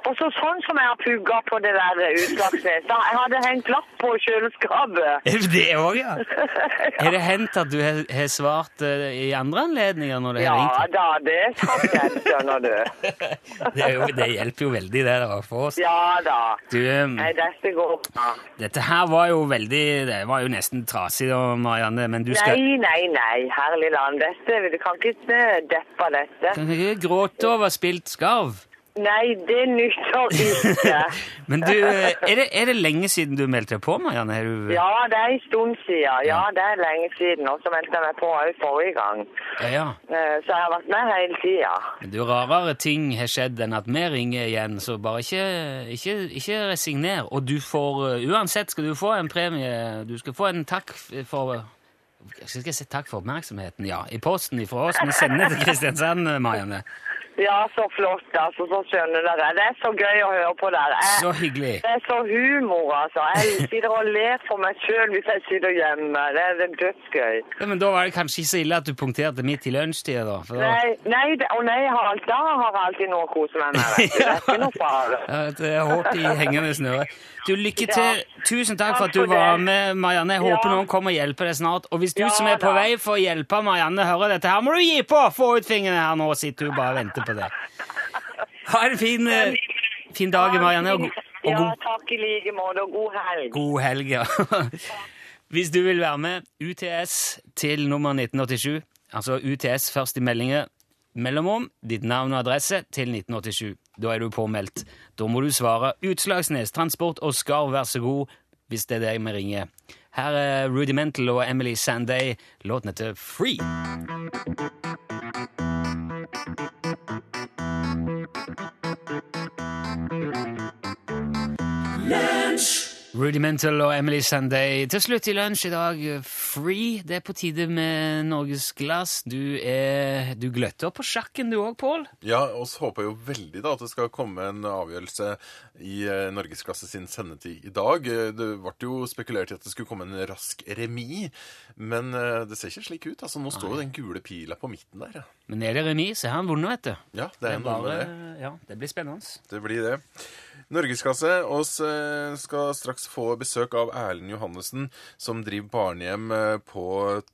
Og så sånn som jeg har pugga på det der Utslagsnes. Da Jeg hadde hengt lapp på kjøleskapet. Det òg, ja? *laughs* Er det hendt at du har har svart eh, i andre anledninger når det Ja har ringt? da, det har jeg, skjønner du. *laughs* Det, jo, det hjelper jo veldig, det, der for oss. Ja da. Du, eh, Nei, dette går bra. dette her var jo veldig Det var jo nesten trasig, da, Marianne, men du skal Nei, nei, nei, herlig land. Dette, du kan ikke eh, deppe dette. Kan ikke gråte over spilt skarv. Nei, det nytter ikke. *laughs* Men du, er det, er det lenge siden du meldte deg på, Marianne? Du, Ja, det er en stund siden. Ja, det er lenge siden. Og så meldte jeg meg på òg forrige gang. ja, ja. Eh, Så jeg har vært med hele tida. Du, rarere ting har skjedd enn at vi ringer igjen, så bare ikke, ikke, ikke resigner. Og du får, eh, uansett skal du få en premie. Du skal få en takk for Skal jeg si takk for oppmerksomheten? Ja, i posten ifra oss. Vi sender til Kristiansand, Marianne. Ja, så flott, altså. Så skjønner dere. Det er så gøy å høre på dere. Jeg- Så hyggelig. Det er så humor, altså. Jeg sitter og ler for meg sjøl hvis jeg sitter hjemme. Det det er dødsgøy. Ja, men da var det kanskje ikke så ille at du punkterte midt i lunsjtida, da. Da Nei, nei, det, nei, Harald, da har jeg alltid noe å kose meg med. Det er ikke noe fare. *laughs* Ja, det er håp i hengende snøre. Du, Lykke til. Tusen takk for at du var med, Marianne. Jeg håper noen kommer og hjelper deg snart. Og hvis du som er på vei for å hjelpe Marianne, hører dette her, må du gi på! Få ut fingrene her nå, sitter du bare og venter på det. Ha en fin, eh, fin dag, Marianne, og, og god, Ja, takk i like måte, og god helg. god helg. Ja. *laughs* Hvis du vil være med, UTS til nummer 1987, altså UTS først i meldinger, mellomom, ditt navn og adresse til 1987. Da er du påmeldt. Da må du svare Utslagsnes, Transport og Skarv, vær så god, hvis det er deg vi ringer. Her er Rudimental og Emily Sanday. Låten heter Free. Rudimental og Emily Sanday. Til slutt i lunsj i dag, Free. Det er på tide med Norgesglass. Du, er, du gløtter på sjakken du òg, Pål? Ja, oss håper jo veldig da at det skal komme en avgjørelse i eh, Norgesklasse sin sendetid i dag. Det ble jo spekulert i at det skulle komme en rask remis, men eh, det ser ikke slik ut. Altså, Nå står jo den gule pila på midten der. Men er det remis, så har han vunnet, vet du. Ja, det er noe med det. ja, det blir spennende. Det blir det. Norgesklasse. oss eh, skal straks få besøk av Erlend Johannessen, som driver barnehjem eh, på,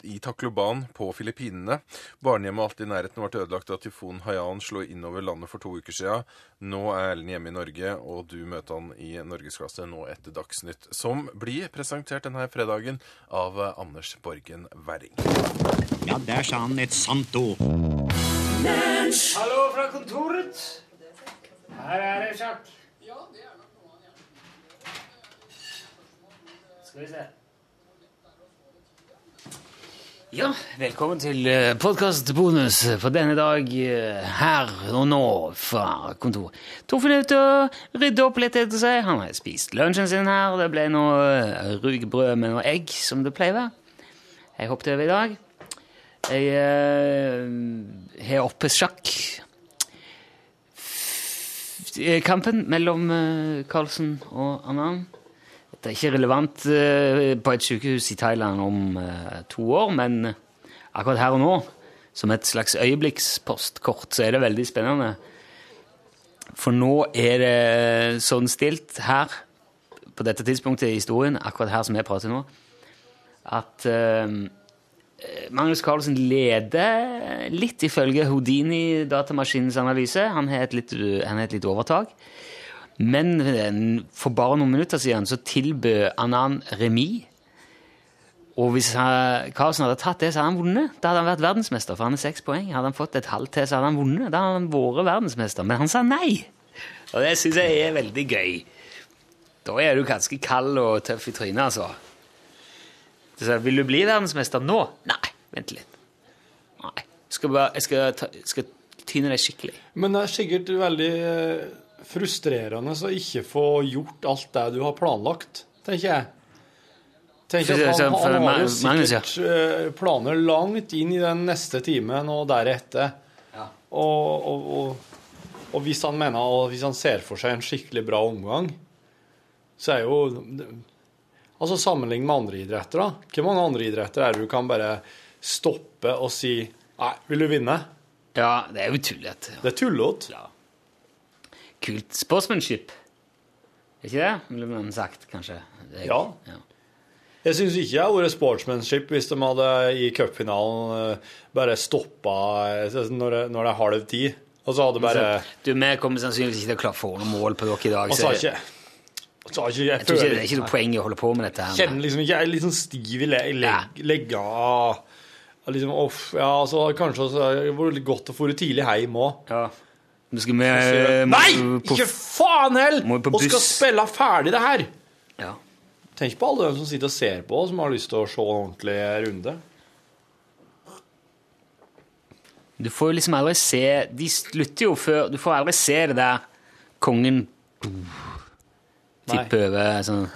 i Takloban på Filippinene. Barnehjemmet alltid i nærheten ble ødelagt da tyfonen Haiyan slo innover landet for to uker siden. Nå er Erlend hjemme i Norge, og du møter han i Norgesklasse nå etter Dagsnytt, som blir presentert denne fredagen av eh, Anders Borgen Werring. Ja, der sa han et sant ord. Hallo fra kontoret. Her er det sjakk. Skal vi se. Ja, velkommen til podkastbonus for denne dag eh, her og nå fra kontor. To minutter, rydde opp litt etter seg. Han har spist lunsjen sin her. Det ble noe eh, rugbrød med noe egg, som det pleier å være. Jeg hoppet over i dag. Jeg eh, har oppe sjakk. Kampen mellom eh, Carlsen og Annan. Det er ikke relevant eh, på et sykehus i Thailand om eh, to år, men akkurat her og nå, som et slags øyeblikkspostkort, så er det veldig spennende. For nå er det sånn stilt her, på dette tidspunktet i historien, akkurat her som jeg prater nå, at eh, Magnus Carlsen leder litt ifølge Houdini-datamaskinens analyse. Han har et litt, litt overtak. Men eh, for bare noen minutter siden så tilbød Anan remis. Og hvis Carlsen hadde tatt det, så hadde han vunnet. Da hadde han vært verdensmester, for han er seks poeng. Hadde han fått et halvt til, så hadde han vunnet. Da hadde han vært verdensmester. Men han sa nei! Og det syns jeg er veldig gøy. Da er du ganske kald og tøff i trynet, altså. Så sa vil du bli verdensmester nå? Nei, vent litt. Nei. Skal, bare, jeg skal, ta, skal tyne deg skikkelig. Men det er sikkert veldig eh, frustrerende å ikke få gjort alt det du har planlagt, tenker jeg. Tenker at han, han har jo sikkert eh, planer langt inn i den neste timen og deretter. Ja. Og, og, og, og hvis han mener, og hvis han ser for seg en skikkelig bra omgang, så er jo Altså sammenlign med andre idretter, da. Hvor mange andre idretter er det du kan bare stoppe og si Nei, vil du vinne? Ja, det er jo tullete. Det er tullete. Ja. kult sportsmanship. Er ikke det? Ville man sagt, kanskje. Er- Ja. Jeg syns ikke det hadde vært sportsmanship hvis de hadde i cupfinalen eh, bare stoppa når det, når det er halv ti, og så hadde bare Du, Vi kommer sannsynligvis ikke til å klare å få noe mål på dere i dag. Og så så har jeg, jeg jeg tror ikke det er ikke noe poeng i å holde på med dette. her. kjenner liksom ikke Jeg er litt sånn stiv i le Ja, legga. Liksom, off, ja, så kanskje også, det var godt å få det tidlig hjem òg. Ja. Nå skal vi eh, Nei! på- Ikke faen hell! Vi Og skal spille ferdig det her! Ja. Tenk på alle dem som sitter og ser på, som har lyst til å se en ordentlig runde. Du får jo liksom aldri se De slutter jo før Du får aldri se det der kongen tippe over sånn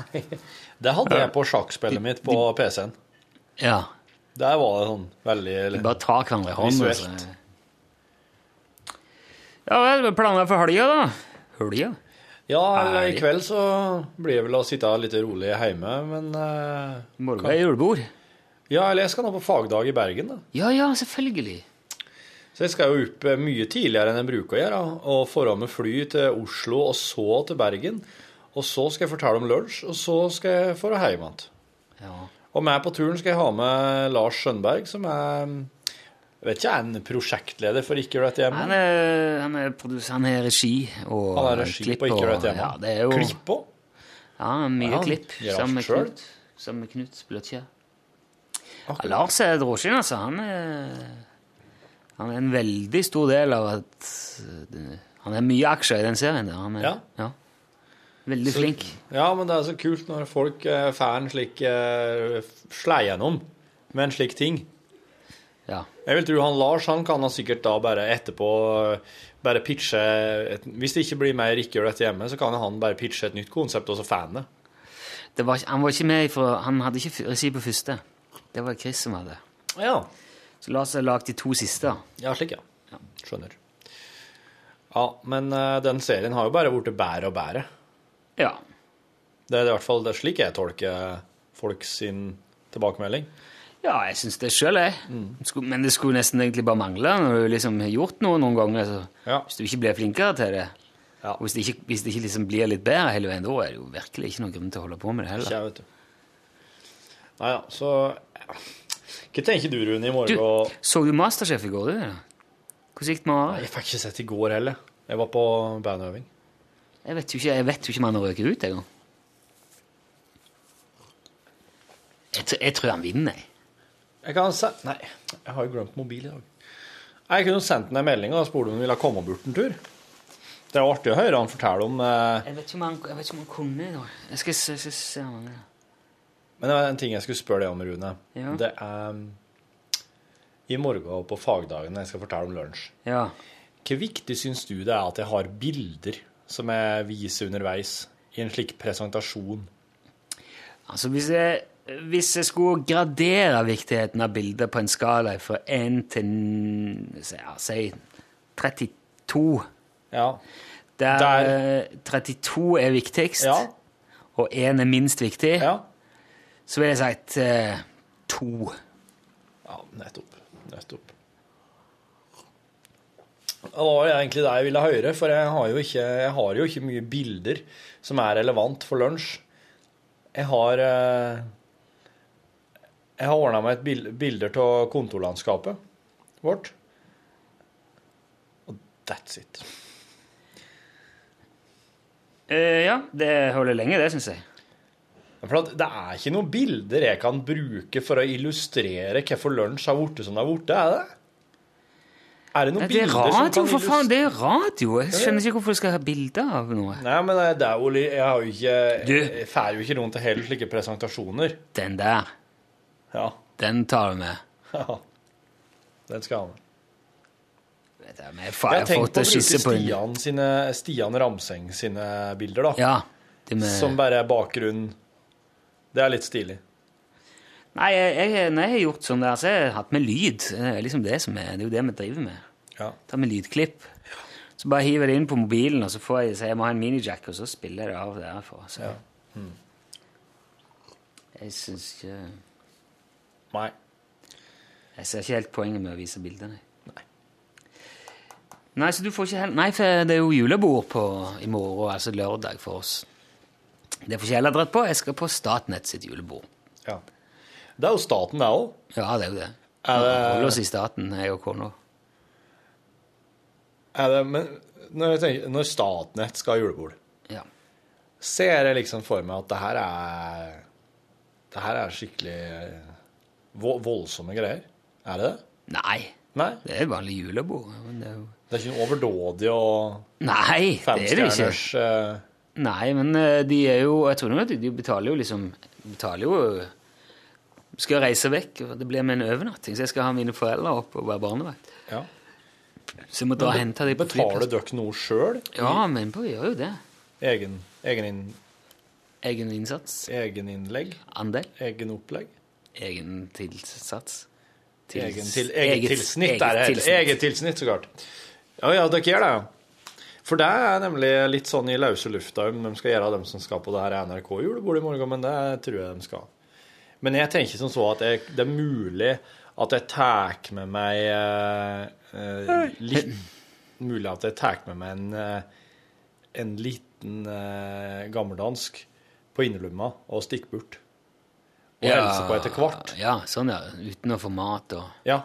Det hadde jeg på sjakkspillet mitt på PC-en. Ja. Der var det sånn veldig De bare tar hverandre i hånden. Visuelt. Ja vel, planer for helga, da? Helga? Ja, i kveld så blir det vel å sitte litt rolig hjemme, men uh, morgen er julebord. Ja, eller jeg skal nå på fagdag i Bergen, da. Ja, ja, selvfølgelig. Så jeg skal jo opp eh, mye tidligere enn jeg bruker å gjøre, og forå med fly til Oslo og så til Bergen. Og så skal jeg fortelle om lunsj, og så skal jeg dra hjem igjen. Ja. Og med på turen skal jeg ha med Lars Skjønberg, som er jeg vet ikke, er en prosjektleder for Ikke gjør dette hjemme. Han er, han er, produsent, han er regi og Han er regi klipp på Ikke gjør dette hjemme. Ja, det er jo, Klipp òg? Ja, mye Ja, klipp. Sammen med. Knut. Sammen med Knut Bløtkjær. Ja, Lars er drosjen, altså. Han er, han er en veldig stor del av at eh, Han er mye aksjer i den serien. Der. Han er, Ja. ja. Veldig Så- flink. Ja, men det er så kult når folk eh, får en slik uh, slei gjennom med en slik ting. Ja. Jeg vil tro han Lars han kan han sikkert da bare etterpå eh, bare pitche et, Hvis det ikke blir mer Ikke gjør dette hjemme, så kan han bare pitche et nytt konsept, og så fan det. Det var, han var ikke med for, Han hadde ikke regi på første. Det var Chris som hadde. Ja. Så Lars har lagd de to siste. Ja, slik, ja. Skjønner. Ja, men eh, den serien har jo bare blitt bedre og bedre. Ja. Det er i hvert fall det slik jeg tolker folk sin tilbakemelding. Ja, jeg syns det sjøl, jeg. Mm. Men det skulle nesten egentlig bare mangle når du liksom har gjort noe noen ganger. Så Hvis du ikke blir flinkere til det, og hvis det ikke, hvis det ikke liksom blir litt bedre hele veien, da er det jo virkelig ikke noen grunn til å holde på med det Ikke heller. jeg, vet du. Nei ja, så. Hva tenker du, Rune, i morgen? Du, så du Masterchef i går, du? Hvordan gikk det med Are? Jeg fikk ikke sett i går heller. Jeg var på bandøving. Jeg vet jo ikke, jeg vet jo ikke om han røker ut engang. Jeg, jeg tror han vinner, jeg. Jeg kan se... Nei, jeg har jo glemt mobil i dag. Jeg kunne sendt ham en melding og spurt om han ville komme bort en tur. Det er artig å høre han fortelle om eh, Jeg vet ikke om han, jeg vet ikke om han kunne i dag. Jeg skal, se- se- se om han er Men det var en ting jeg skulle spørre deg om, Rune. Ja. Det er I morgen på fagdagen når jeg skal fortelle om lunsj. Ja. Hvor viktig syns du det er at jeg har bilder som jeg viser underveis i en slik presentasjon? Altså, hvis jeg, hvis jeg skulle gradere viktigheten av bildet på en skala fra 1 til ja, si 32 Ja. Der, Der- eh, 32 er viktigst, og 1 er minst viktig, så vil jeg si eh, 2. Ja, nettopp. Nettopp. Det var egentlig det jeg ville høre, for jeg har jo ikke, jeg har jo ikke mye bilder som er relevant for lunsj. Jeg har eh, Jeg har ordna meg et bilde av kontorlandskapet vårt. Og that's it. Uh, ja, det holder lenge, det, syns jeg. For at det er ikke noen bilder jeg kan bruke for å illustrere hvorfor lunsj har blitt som det har blitt, er det? Er det noen det er bilder som radio, kan for faen! Det er radio! Jeg skjønner ikke hvorfor du skal ha bilder av noe. Nei, men det det er jo Jeg har jo ikke Jeg får jo ikke rundt til hele slike presentasjoner. Den der, Ja. den tar du med. *laughs* ja. Den skal jeg ha med. Vet jeg, men jeg har tenkt på å bruke Stian, sine, Stian Ramseng sine bilder, da. Ja, med- Som bare er bakgrunn. Det er litt stilig. Nei, jeg, jeg, når jeg har gjort sånn der, så har jeg hatt med lyd. Det er liksom det som er, det er jo det vi driver med. Ja. Ta med lydklipp. Så bare hiver jeg det inn på mobilen, og så får jeg, så jeg må ha en minijack, og så spiller jeg det av derfra. Så. Mm. Jeg syns ikke Nei. Jeg ser ikke helt poenget med å vise bildene. Nei, Nei, så du får ikke helt Nei, for det er jo julebord på, i morgen, altså lørdag for oss. Det får ikke heller dratt på. Jeg skal på Statnett sitt julebord. Ja. Det er jo staten, det òg. Ja, det er jo det. Er det- Holder oss i staten, jeg og kona. Det, men når, tenker, når Statnett skal ha julebord, Ja. ser jeg liksom for meg at det her er Det her er skikkelig eh, vo- voldsomme greier. Er det det? Nei, Nei? det er vanlig julebord. Men det er jo... Det er ikke noe overdådig og Nei, det er det ikke. eh, Nei, men eh, de er jo Jeg tror nok at de betaler jo liksom betaler jo Skal reise vekk, og det blir med en overnatting, så jeg skal ha mine foreldre opp og være barnevakt. Ja. Så jeg må dra og hente dem på Betaler flyplassen. dere noe sjøl? Ja, men vi gjør jo det. Egen, egen, inn, Egen innsats. egen innlegg? Andel. Egen opplegg? Egen tilsats. Egen, til, eget, tilsnitt er det. Tilsnitt. Eget tilsnitt, så klart. Ja, ja, dere gjør det, ja. For det er nemlig litt sånn i løse lufta om de skal gjøre dem som skal på det her NRK-julebordet i morgen, men det tror jeg de skal. Men jeg tenker som så at jeg, det er mulig at jeg tar med meg uh, litt Mulig at jeg tar med meg en, eh, en liten gammeldansk på innerlomma og stikker bort. Og hilser på etter hvert. Ja, sånn ja. Uten å få mat og Ja.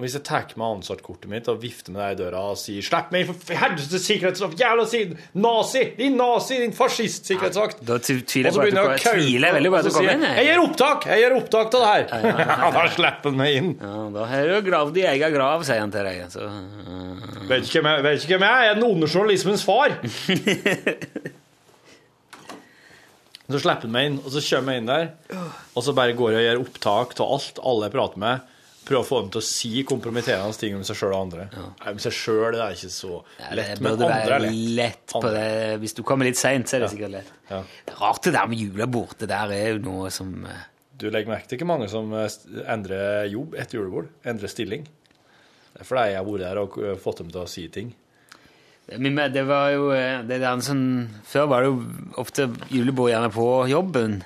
Og hvis jeg tar med ansattkortet mitt og vifter med deg i døra og sier 'Slipp meg inn, for helvete, sikkerhetsvakt! Jævla siden! Nazi! Din nazi! Din fascist! Sikkerhetsvakt!' Da tviler jeg på at du begynner kommer- jeg å kauke, tviler veldig på at du kommer inn. jeg 'Jeg gjør opptak! Jeg gjør opptak av det her!' «Ja, *laughs* da slipper han meg inn. Ja, da har du gravd i egen grav, sier han til deg. Så, uh, Vet ikke hvem jeg, vet ikke hvem jeg er. Jeg er den onde journalismens far. *laughs* Så slipper han meg inn, og så kommer jeg inn der, og så bare går jeg og gjør opptak av alt alle jeg prater med. Prøver å få dem til å si kompromitterende ting om seg sjøl og andre. Nei, Om seg sjøl er ikke så ja, lett, det men andre er lett. lett på Andre. det. Hvis du kommer litt seint, så er det sikkert lett. Ja. Det er rart det der med julebord. Det der er jo noe som uh, Du legger merke til ikke mange som eh, endrer jobb etter julebord? Endrer stilling? Det er fordi jeg har vært der og eh, fått dem til å si ting. Det var jo eh, det der sånn Før var det jo ofte julebord gjerne på jobben.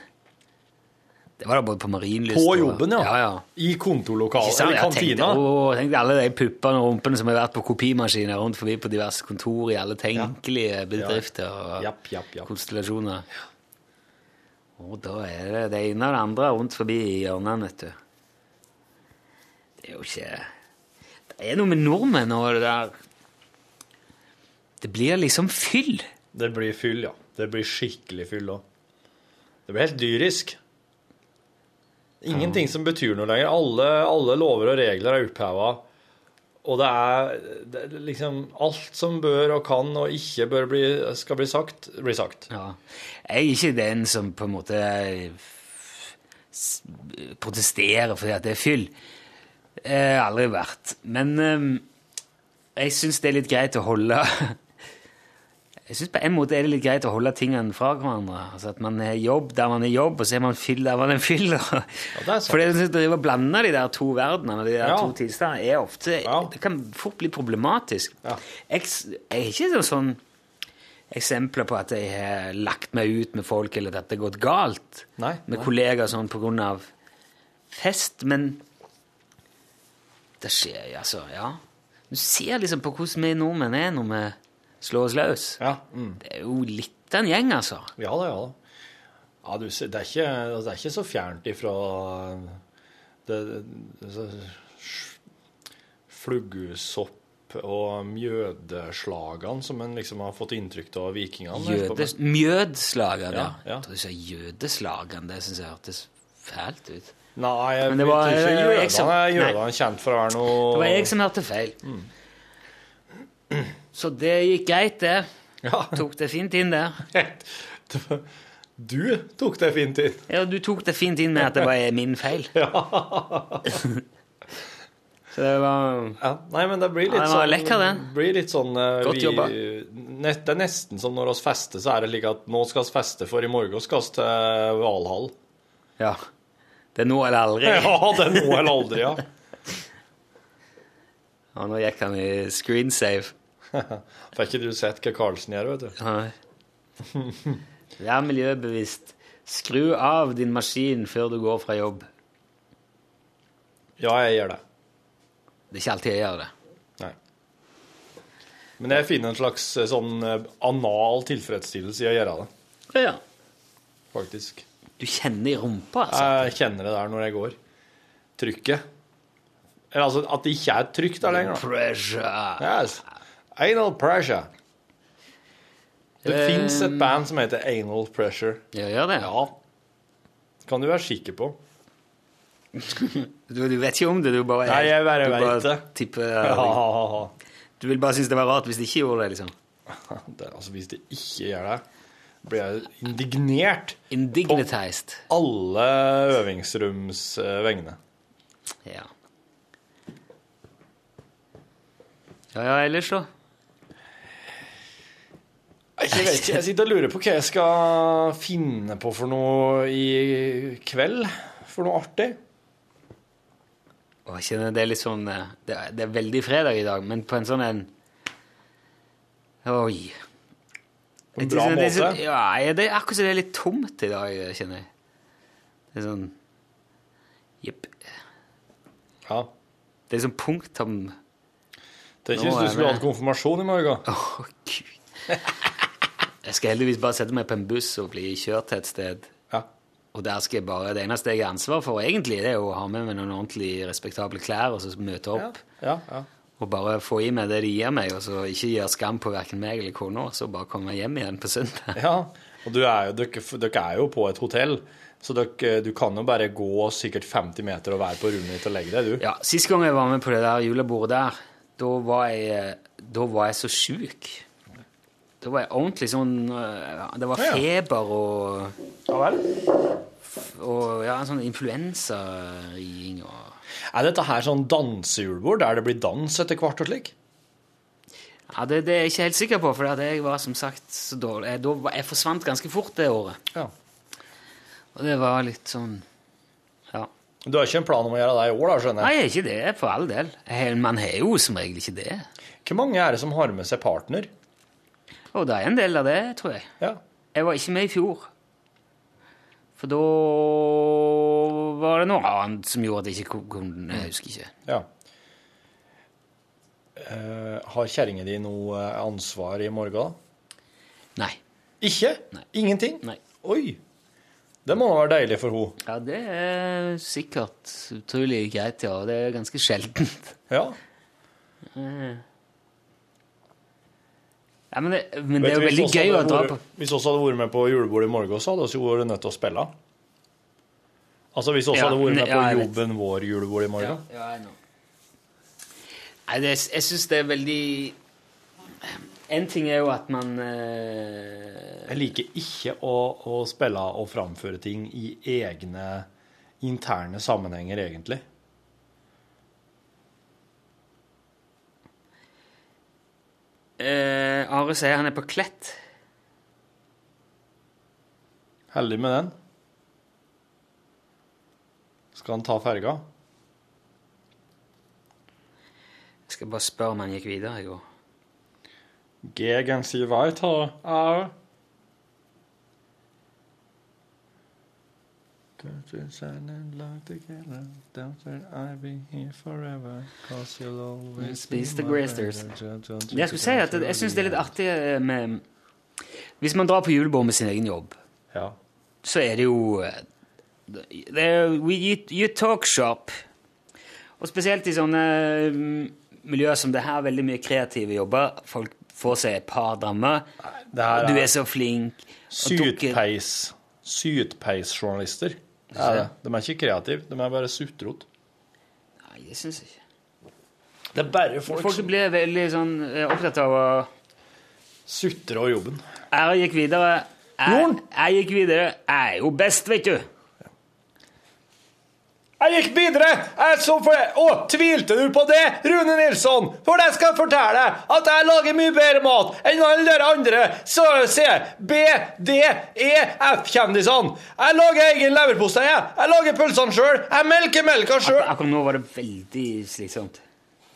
Det var da både på Marienlyst På jobben, ja. ja, ja. I kontorlokalet, eller i Jeg tenkte, kantina. å, tenkte alle de puppene og rumpene som har vært på kopimaskiner rundt forbi på diverse kontor i alle tenkelige bedrifter og Japp, japp, japp. konstellasjoner. Og da er det det ene og det andre rundt forbi i hjørnene, vet du. Det er jo ikke Det er noe med nordmenn og det der Det blir liksom fyll. Det blir fyll, ja. Det blir skikkelig fyll òg. Det blir helt dyrisk. Ingenting som betyr noe lenger. Alle, alle lover og regler er oppheva. Og det er, det er liksom Alt som bør og kan og ikke bør bli, skal bli sagt, blir sagt. Ja. Jeg er ikke den som på en måte protesterer fordi at det er fyll. Har aldri vært. Men eh, jeg syns det er litt greit å holde Jeg synes på en måte er det litt greit å holde tingene fra hverandre. Altså At man er jobb der man er jobb, og så er man fyll der man er fyll. *laughs* sant. For det å blande de der to verdenene, de der Ja. to tilstandene, er ofte Det kan fort bli problematisk. Jeg, jeg er ikke sånn eksempler på at jeg har lagt meg ut med folk, eller at det har gått galt Nei, med nei. kollegaer sånn på grunn av fest, men det skjer altså. Ja. Du ser liksom på hvordan vi nordmenn er når vi slår oss løs. mm. Det er jo litt av en gjeng, altså. Ja da, ja da. Ja, du, det, er ikke, det er ikke så fjernt ifra det, det, så- fluggesopp og mjødeslagene som en liksom har fått inntrykk av vikingene. Jødes, mjødslagene, ja. Ja, ja. Jeg tror du sa jødeslagene. Det syns jeg hørtes fælt ut. Nei, jeg Men det var- ikke. det var jeg som- Jødene er jødene kjent for å være noe Det var jeg som hørte feil. Så det gikk greit, det. Tok det fint inn der. Du tok det fint inn. Ja, du tok det fint inn med at det var min feil. *laughs* Ja. Så det var Ja, nei, men det blir litt Ja, det var sånn lekker, den. Blir litt sånn eh, Godt jobba. nett- Det er nesten som når vi fester, så er det like at nå skal vi feste, for i morgen skal vi til Valhall. Ja. Det er nå eller aldri. *laughs* Ja, det er nå eller aldri, ja. Og nå gikk han i screensafe. Får *laughs* ikke du sett hva Carlsen gjør, vet du. Nei. Vær miljøbevisst. Skru av din maskin før du går fra jobb. Ja, jeg gjør det. Det er ikke alltid jeg gjør det. Nei. Men jeg finner en slags eh, sånn eh, anal tilfredsstillelse i å gjøre det, Ja. faktisk. Du kjenner i rumpa, altså? Jeg kjenner det der når jeg går. Trykket. Eller altså at det ikke er trygt der lenger. Pressure. Yes. Anal pressure. Det um, fins et band som heter Anal Pressure. Ja, gjør det? Ja. Kan du være sikker på. *laughs* Du, du vet ikke om det, du bare Nei, jeg bare du vet det. tipper *laughs* Ja. Du vil bare synes det var rart hvis de ikke gjorde det, liksom? *laughs* Det, altså, hvis det ikke gjør det, blir jeg indignert Indignitized. på alle øvingsroms eh, vegne. Ja. Ja, ja, ellers så? Jeg vet ikke, jeg sitter og lurer på hva jeg skal finne på for noe i kveld. For noe artig. Jeg kjenner det er litt sånn eh, Det er, det er veldig fredag i dag, men på en sånn en Oi. En bra måte. Ja, ja, det er akkurat som det er litt tomt i dag, kjenner jeg. Det er sånn Jepp. Ja. Det er sånn punktum Det er hvis du skulle hatt konfirmasjon i morgen. Oh, gud. Jeg skal heldigvis bare sette meg på en buss og bli kjørt til et sted. Ja. Og der skal jeg bare, Det eneste jeg har ansvar for, egentlig, det er å ha med meg noen ordentlig respektable klær og så møte opp. Ja, ja. Og bare få i meg det de gir meg, og så ikke gjøre skam på verken meg eller kona, så bare komme hjem igjen på søndag. ja. Og du er jo, dere, dere er jo på et hotell, så dere, du kan jo bare gå sikkert 50 meter og være på rommet ditt og legge deg, du. Ja, Sist gang jeg var med på det der julebordet der, da var jeg, da var jeg så sjuk. Da var jeg ordentlig sånn øh, Det var feber og, Ja vel. og ja, en sånn influensariing og Er dette her sånn dansejulebord der det blir dans etter hvert og slik? Ja, det, det er jeg ikke helt sikker på, for jeg var som sagt så dårlig. Jeg, da, jeg forsvant ganske fort det året. Ja. Og det var litt sånn. Du har ikke en plan om å gjøre det i år, da, skjønner jeg? Nei, ikke det, for all del. Man har jo som regel ikke det. Hvor mange er det som har med seg partner? Å, det er en del av det, tror jeg. Ja. Jeg var ikke med i fjor. For da var det noe annet som gjorde at jeg ikke kunne Jeg husker ikke. ja. Uh, har kjerringa di noe ansvar i morgen? Nei. Ikke? Nei. Ingenting? Nei. Oi. Det må være deilig for henne. Ja, det er sikkert utrolig greit, ja. Det er ganske sjeldent. Ja. Ja, men det, men det er jo veldig gøy å dra på. Hvis vi også hadde vært med på julebordet i morgen, så hadde vi vært nødt til å spille. Altså hvis vi Ja, hadde vært med på ja, jobben vår julebord i morgen. Ja, jeg know. Nei, det, jeg syns det er veldig En ting er jo at man eh, Jeg liker ikke å, å spille og framføre ting i egne interne sammenhenger, egentlig. eh, Are sier han er på Klett. Heldig med den. Skal han ta ferga? Jeg skal bare spørre om han gikk videre i går. Gegen sie weiter, always Spis the you Jeg skulle si at jeg syns det er litt artig eh, med Hvis man drar på julebord med sin egen jobb, Ja. så er det jo eh, det er, we, you, you talk shop. Og spesielt i sånne mm, miljøer som det her, veldig mye kreative jobber. Folk får seg et par damer. Her Du er er så flink. sytpeis, sytpeisjournalister. Er det. De er ikke kreative, de er bare sutrot. Nei, det syns jeg ikke. Det er bare folk, Folk som blir veldig sånn eh, opptatt av å Sutre av jobben. Jeg gikk videre. Jeg, jeg gikk videre. Jeg er jo best, vet du. Jeg gikk videre! Jeg så for det. Å, tvilte du på det, Rune Nilsson? For det skal jeg fortelle deg at jeg lager mye bedre mat enn alle dere andre. Så se, B, D, E, F-kjendisene. Jeg lager egen leverpostei. Jeg Jeg lager pølsene sjøl. Jeg melker melka sjøl. Akkurat nå var det veldig slitsomt.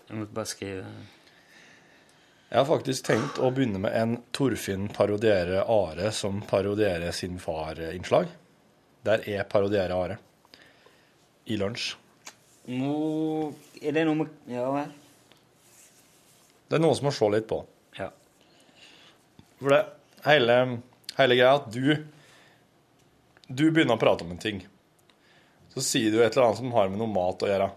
Jeg måtte bare skrive Jeg har faktisk tenkt å begynne med en Torfinn parodierer Are som parodierer sin far-innslag. Der er parodierer Are. I lunsj. Nå Er det noe med Ja vel? Det er noe som må se litt på. Ja. For det hele, hele greia at du Du begynner å prate om en ting. Så sier du et eller annet som har med noe mat å gjøre.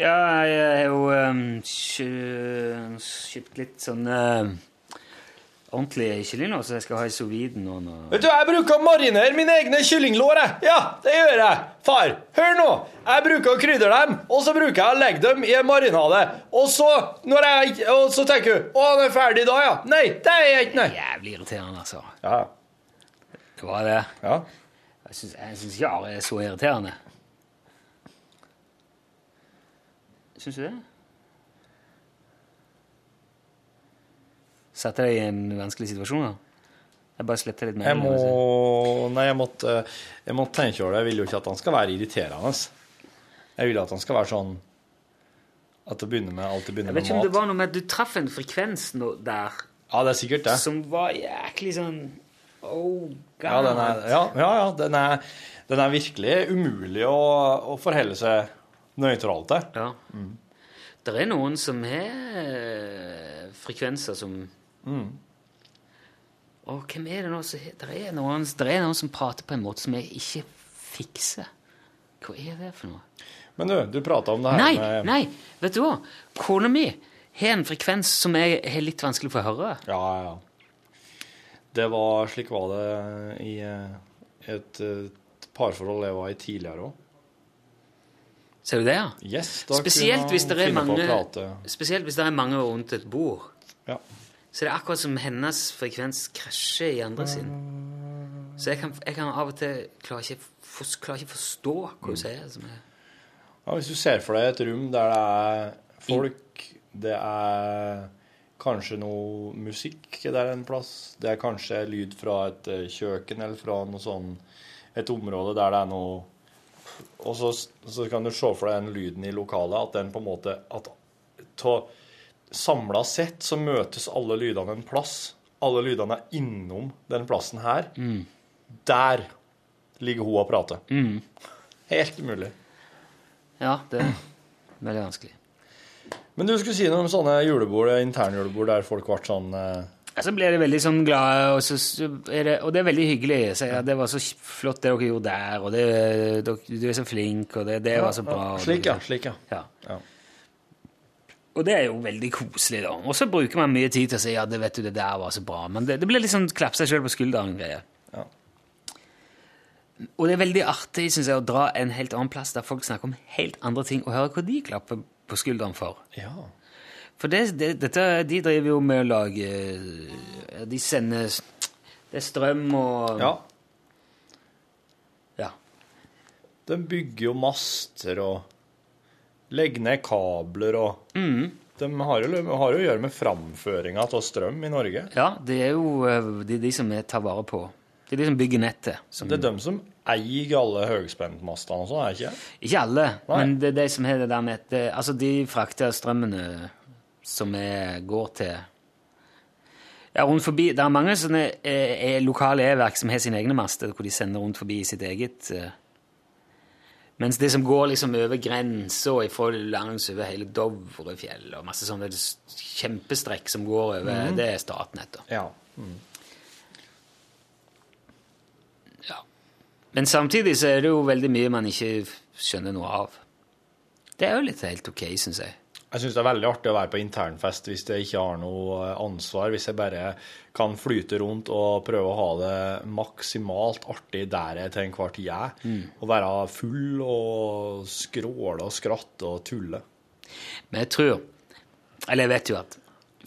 Ja, jeg har jo um, kjøpt litt sånn uh, ordentlig kyllinglår, så jeg skal ha i soviden vide nå. nå. Vet du, jeg bruker å marinere mine egne kyllinglår, jeg. Ja, det gjør jeg. Far, hør nå. Jeg bruker å krydre dem, og så bruker jeg å legge dem i en marinade. Og så, når jeg, og så tenker du, å, han er ferdig da, ja. Nei, det er jeg ikke, nei. Jævlig irriterende, altså. Ja, Det var det. ja. Jeg syns ikke Are er så irriterende. Syns du det? Satte deg i en vanskelig situasjon, da? Jeg bare sletter litt mer. Jeg må, nei, jeg måtte, jeg måtte tenke over det. Jeg vil jo ikke at han skal være irriterende. Jeg vil at han skal være sånn at det begynner med, alltid Jeg begynner vet ikke om det var noe med at du traff en frekvens der Ja, det er sikkert det. som var jæklig sånn Oh, God. Ja, den er, ja, ja, ja den, er, den er virkelig umulig å, å forholde seg nøytralt til. Ja. Det er noen som har eh, frekvenser som Mm. Og hvem er det nå som det er, noen, det er noen som prater på en måte som jeg ikke fikser. Hva er det for noe? Men du, du prata om det her Nei, med nei, vet du hva? Kona mi har en frekvens som jeg har litt vanskelig for å høre. Ja, ja. Det var Slik var det i eh, et, et parforhold jeg var i tidligere òg. Ser du det, ja? Yes, da Spesielt kunne hvis det er mange. Spesielt hvis det er mange rundt et bord. Ja. Så det er akkurat som hennes frekvens krasjer i andre sin. Så jeg kan, jeg kan av og til klare ikke, for, klare ikke forstå hva Mm. hun sier. Som er, Ja, hvis du ser for deg et rom der det er folk, det er kanskje noe musikk der en plass, det er kanskje lyd fra et eh, kjøkken eller fra noe sånn, et område der det er noe Og så, så kan du se for deg den lyden i lokalet, at den på en måte at ta, Samla sett så møtes alle lydene en plass. Alle lydene er innom den plassen her. Der ligger hun og prater. Helt umulig. ja, det er veldig vanskelig. Men du skulle si noe om sånne julebord, internjulebord der folk ble sånn eh, Så blir de veldig sånn glade, og, så det, og det er veldig hyggelig. Så, ja, det var så flott det dere gjorde der, og det, du er så flink, og det, det var så bra. Ja, Slik, ja. Slik, ja. Ja. Og det er jo veldig koselig, da. Og så bruker man mye tid til å si ja, det vet du, det der var så bra. Men det, det blir liksom klappe seg sjøl på skulderen-greie. Ja. Og det er veldig artig synes jeg, å dra en helt annen plass der folk snakker om helt andre ting, og høre hva de klapper på skulderen for. ja. For det, det, dette, de driver jo med å lage De sender Det er strøm og ja. Ja. De bygger jo master og legger ned kabler og De har jo, har jo å gjøre med framføringa av strøm i Norge. Ja, det er jo det de, de som jeg tar vare på. Det er de som bygger nettet. Som, Det er de som eier alle høyspentmastene og sånn, er det ikke? Ikke alle, Nei. men det er de som har det der med det, Altså, de frakter strømmene som er, går til Ja, rundt forbi Det er mange sånne eh, eh, lokale e-verk som har sine egne master, hvor de sender rundt forbi sitt eget eh, Mens det som går liksom over grensa fra langs over hele Dovrefjell og masse sånne kjempestrekk som går over, det er Statnett. Ja. Mm. Ja. Men samtidig så er det jo veldig mye man ikke skjønner noe av. Det er jo litt helt ok, syns jeg. Jeg syns det er veldig artig å være på internfest hvis jeg ikke har noe eh, ansvar. Hvis jeg bare kan flyte rundt og prøve å ha det maksimalt artig der jeg til enhver tid er. Og være full og skråle og skratte og tulle. Men jeg tror Eller jeg vet jo at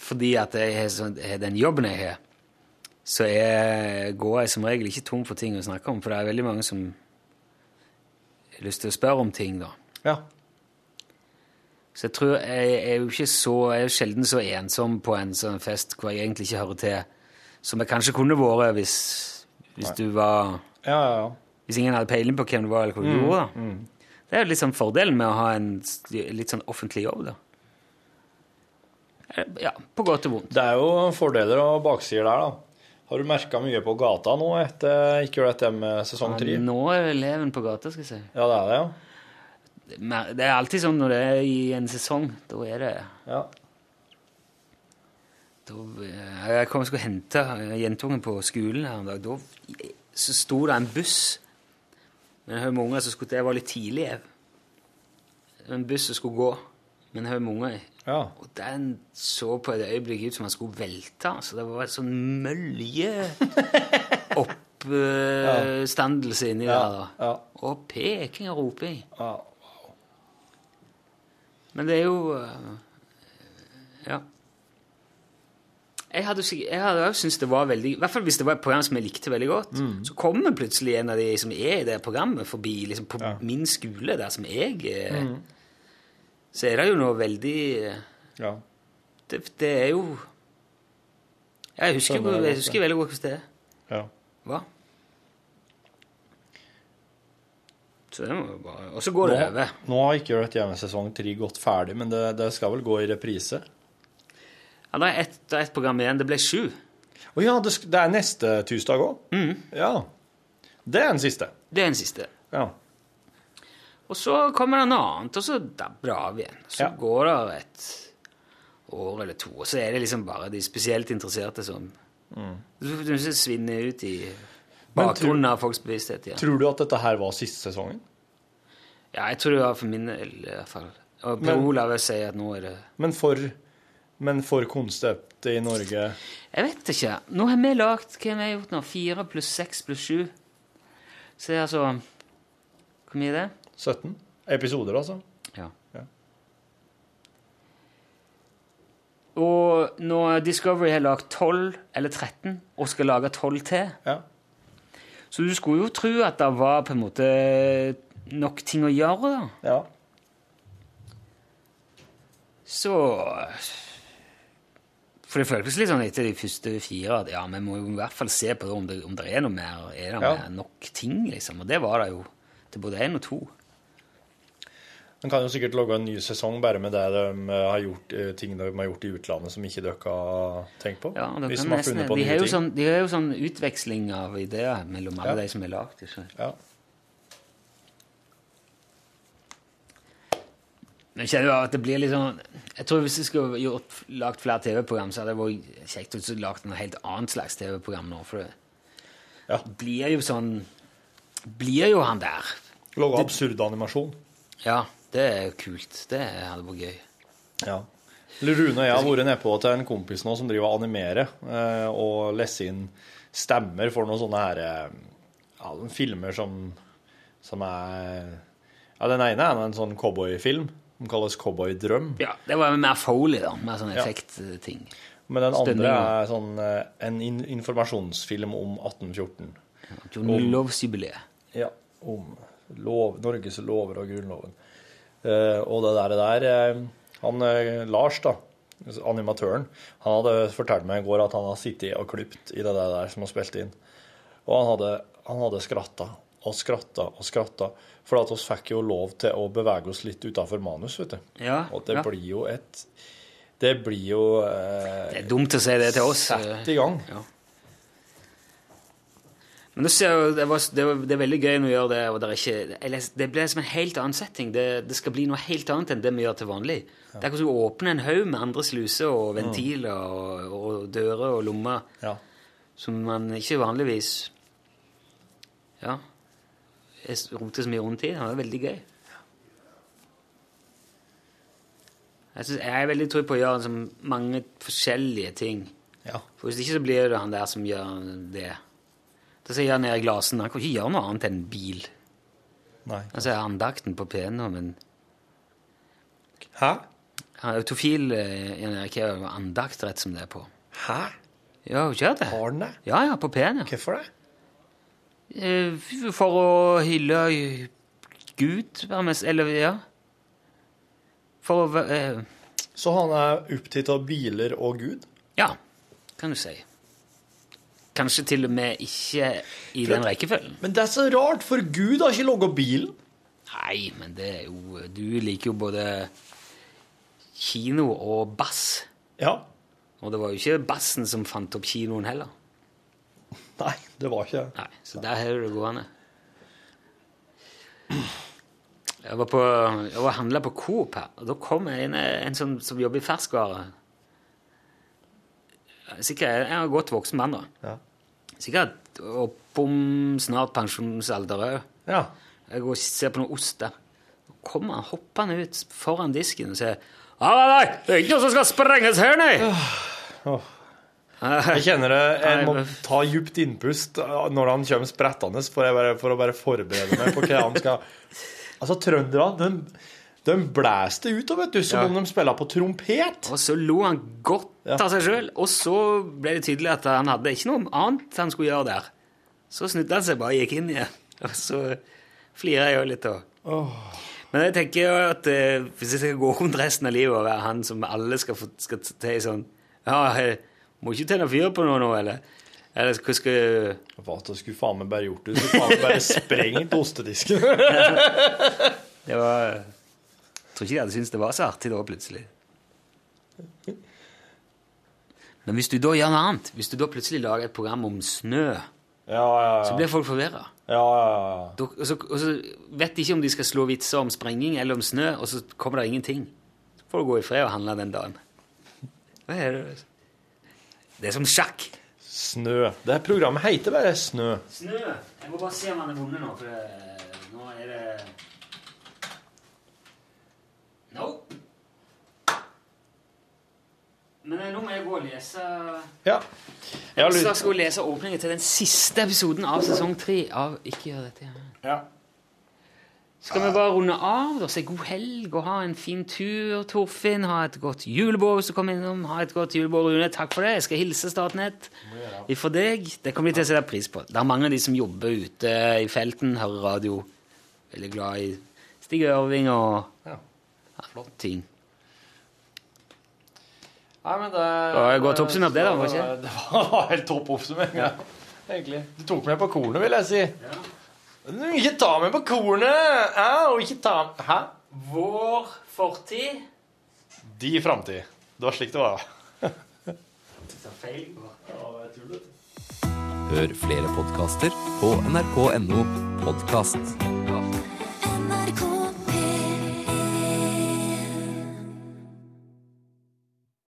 fordi at jeg sånn- har den jobben jeg har, så jeg, går jeg som regel ikke tom for ting å snakke om, for det er veldig mange som har lyst til å spørre om ting, da. Ja. Så jeg tror jeg er jo ikke så Jeg er sjelden så ensom på en sånn fest hvor jeg egentlig ikke hører til, som jeg kanskje kunne vært hvis, hvis du var Ja, ja, ja. Hvis ingen hadde peiling på hvem du var, eller hva du gjorde. da. Det er jo litt sånn fordelen med å ha en litt sånn offentlig jobb, da. Eh, Ja, på godt og vondt. Det er jo fordeler og baksider der, da. Har du merka mye på gata nå etter ikke dette med sesong tre? Nå er eleven på gata, skal jeg si. Ja, det er det, ja. Det er alltid sånn når det er i en sesong. Da er det Ja. da, eh, Jeg kom og skulle hente eh, jentungen på skolen her en dag. Da så sto det en buss med en haug med unger som skulle Det var litt tidlig. jeg. En buss som skulle gå med en haug med unger ja. Og den så på et øyeblikk ut som han skulle velte. Så det var en sånn mølje *laughs* oppstandelse inni Ja, der. da. ja. Og peking og roping. ja. Men det er jo øh, Ja. Jeg hadde, også syntes det var veldig I hvert fall hvis det var et program som jeg likte veldig godt. Mm. Så kommer plutselig en av de som er i det programmet, forbi liksom på Ja. min skole, der som jeg er. Mm. Så er det jo noe veldig øh, ja. Det, det er jo Jeg husker, jeg jeg husker veldig godt hvordan det er. ja. Hva? Så det må jo bare Og så går det over. nå har ikke Rett hjemme sesong tre gått ferdig, men det, det skal vel gå i reprise? Ja, det er ett er program igjen. Det ble sju. Å ja, det, det er neste tirsdag òg? Ja. Det er den siste. Det er den siste. Ja. Og så kommer det noe annet, og så dabber det av igjen. Så Ja. går det et år eller to, og så er det liksom bare de spesielt interesserte som Du svinner ikke ut i Mm. Bakgrunnen av folks bevissthet Ja. Tror du at dette her var siste sesongen? Ja, jeg tror det var for min del, i hvert fall. Og Per Men- vil si at nå er det Men for, men for konseptet i Norge Jeg vet ikke. Nå har vi lagd Hva har vi gjort nå? Fire pluss seks pluss sju. Så det er altså Hvor mye er det? 17 episoder, altså? Ja. Ja. Og når Discovery har lagd 12 eller 13 og skal lage 12 til Ja. Så du skulle jo tro at det var på en måte nok ting å gjøre, da. ja. Så For det føltes litt sånn etter de første fire at ja, vi må jo i hvert fall se på det, om, det, om det er noe mer. Er det Ja. mer nok ting, liksom? Og det var det jo til både én og to. Man kan jo sikkert lage en ny sesong bare med det de har gjort, eh, ting de har gjort i utlandet som ikke dere har tenkt på. Ja, de har nesten, på de, har jo sånn, de har jo sånn utveksling av ideer mellom alle Ja. de som er lagd. Ja. Men kjenner jo at det blir sånn Jeg tror hvis jeg skulle gjort, lagt flere TV-program, så hadde det vært kjekt å lage noe helt annet slags TV-program nå. For det Ja. blir jo sånn Blir jo han der. Lage absurd animasjon. Ja, det er kult. Det hadde vært gøy. Ja. Rune og jeg har vært nede på til en kompis nå som driver og animerer, eh, og leser inn stemmer for noen sånne her eh, ja, filmer som, som er Ja, den ene er en sånn cowboyfilm. som kalles Cowboydrøm. Ja, Det var mer Foley, da. Mer sånn Ja. effektting. Men den andre er sånn eh, en in informasjonsfilm om 1814. Grunnlovsjubileet. Ja, om lov, Norges lover og Grunnloven. Eh, og det der, det der eh, Han eh, Lars, da, animatøren, han hadde fortalt meg i går at han har sittet og klipt i det der som han spilte inn. Og han hadde, han hadde skratta og skratta og skratta, for at oss fikk jo lov til å bevege oss litt utafor manus, vet du. Ja, Og det ja. blir jo et Det blir jo eh, Det er dumt å si det til oss. Sett i gang. Ja. Men jo, det, var, det, var, det er veldig gøy når vi gjør det, og det, er ikke, eller, det blir som en helt annen setting. Det, det skal bli noe helt annet enn det vi gjør til vanlig. Det er akkurat som å åpne en haug med andre sluser og ventiler og, og dører og lommer Ja. som man ikke vanligvis Ja. jeg roter så mye rundt i. Det var veldig gøy. Jeg, synes, jeg er veldig trygg på å gjøre mange forskjellige ting. Ja. For Hvis ikke så blir det han der som gjør det. Da sier han Erik Larsen han kan ikke gjøre noe annet enn bil. Nei. Han sier andakten på P1 men Hæ? han Autofil eh, Jan Erik er jo andakt rett som det er på. Hæ? Ja, gjør det. Har den det? Ja, ja, på P1. Ja. Hvorfor det? Eh, For å hylle Gud, eller ja. For å eh, Så han er opptatt av biler og Gud? Ja, kan du si. Kanskje til og med ikke i den rekkefølgen. Men det er så rart, for Gud har ikke logga bilen. Nei, men det er jo Du liker jo både kino og bass. Ja. Og det var jo ikke bassen som fant opp kinoen heller. Nei, det var ikke Nei, Så der har du det gående. Jeg var på, jeg var handla på Coop her, og da kom en, en som, som jobber i ferskvare. Sikkert en godt voksen mann, da. Ja. Sikkert oppom snart pensjonsalder òg. Ja. Jeg går og ser på noe ost der. Så kommer han hoppende ut foran disken og sier Nei, nei, nei, det er ikke noe som skal sprenges her, nei! Åh. Jeg kjenner det, jeg må ta djupt innpust når han kommer sprettende, for, for å bare forberede meg på hva han skal Altså, trønderne, de, de blæste ut, og vet du, som Ja. om de spilla på trompet. Og så lo han godt av seg sjøl, og så ble det tydelig at han hadde ikke noe annet han skulle gjøre der. Så snudde han seg bare og gikk inn igjen. Og så flirer jeg jo litt òg. Men jeg tenker jo at eh, hvis jeg skal gå rundt resten av livet og være han som alle skal, få, skal til sånn Ja, jeg må ikke tenne fyr på noe nå, eller? Eller hva skal Hva du skulle faen meg bare gjort? Du skulle faen meg bare sprengt ostedisken. *laughs* Det var tror ikke de hadde syntes det var så artig da, plutselig. Men hvis du da gjør noe annet, hvis du da plutselig lager et program om snø, Ja, ja, ja. så blir folk forvirra. Ja, ja, ja. Og så, og så vet de ikke om de skal slå vitser om sprenging eller om snø, og så kommer det ingenting. Så får du gå i fred og handle den dagen. Hva er det? Det er som sjakk. Snø. Det programmet heter bare Snø. Snø. Jeg må bare se om han er vunnet nå, for nå er det Nope. Men eh, nå må jeg gå og lese Ja. Jeg lyst skal gå lese åpningen til den siste episoden av sesong tre av Ikke gjør dette. Ja. Skal vi bare runde av og si god helg og ha en fin tur, Torfinn? Ha et godt julebord hvis du kommer innom. Ha et godt julebord, Rune. Takk for det. Jeg skal hilse Statnett ifra deg. Det kommer de til å sette pris på. Det er mange av de som jobber ute i felten, hører radio. Veldig glad i Stig Ørving og Ja. Ja, ting. Nei, men det var godt oppsummert det da, var det ikke? *laughs* Det var helt topp oppsummering, ja. egentlig. Du tok meg på kornet, vil jeg si. Ja. ikke ta meg på kornet! Ja, og ikke ta Hæ? Vår fortid De framtid. Det var slik det var. *laughs* feil. Hør flere podkaster på nrk.no podkast.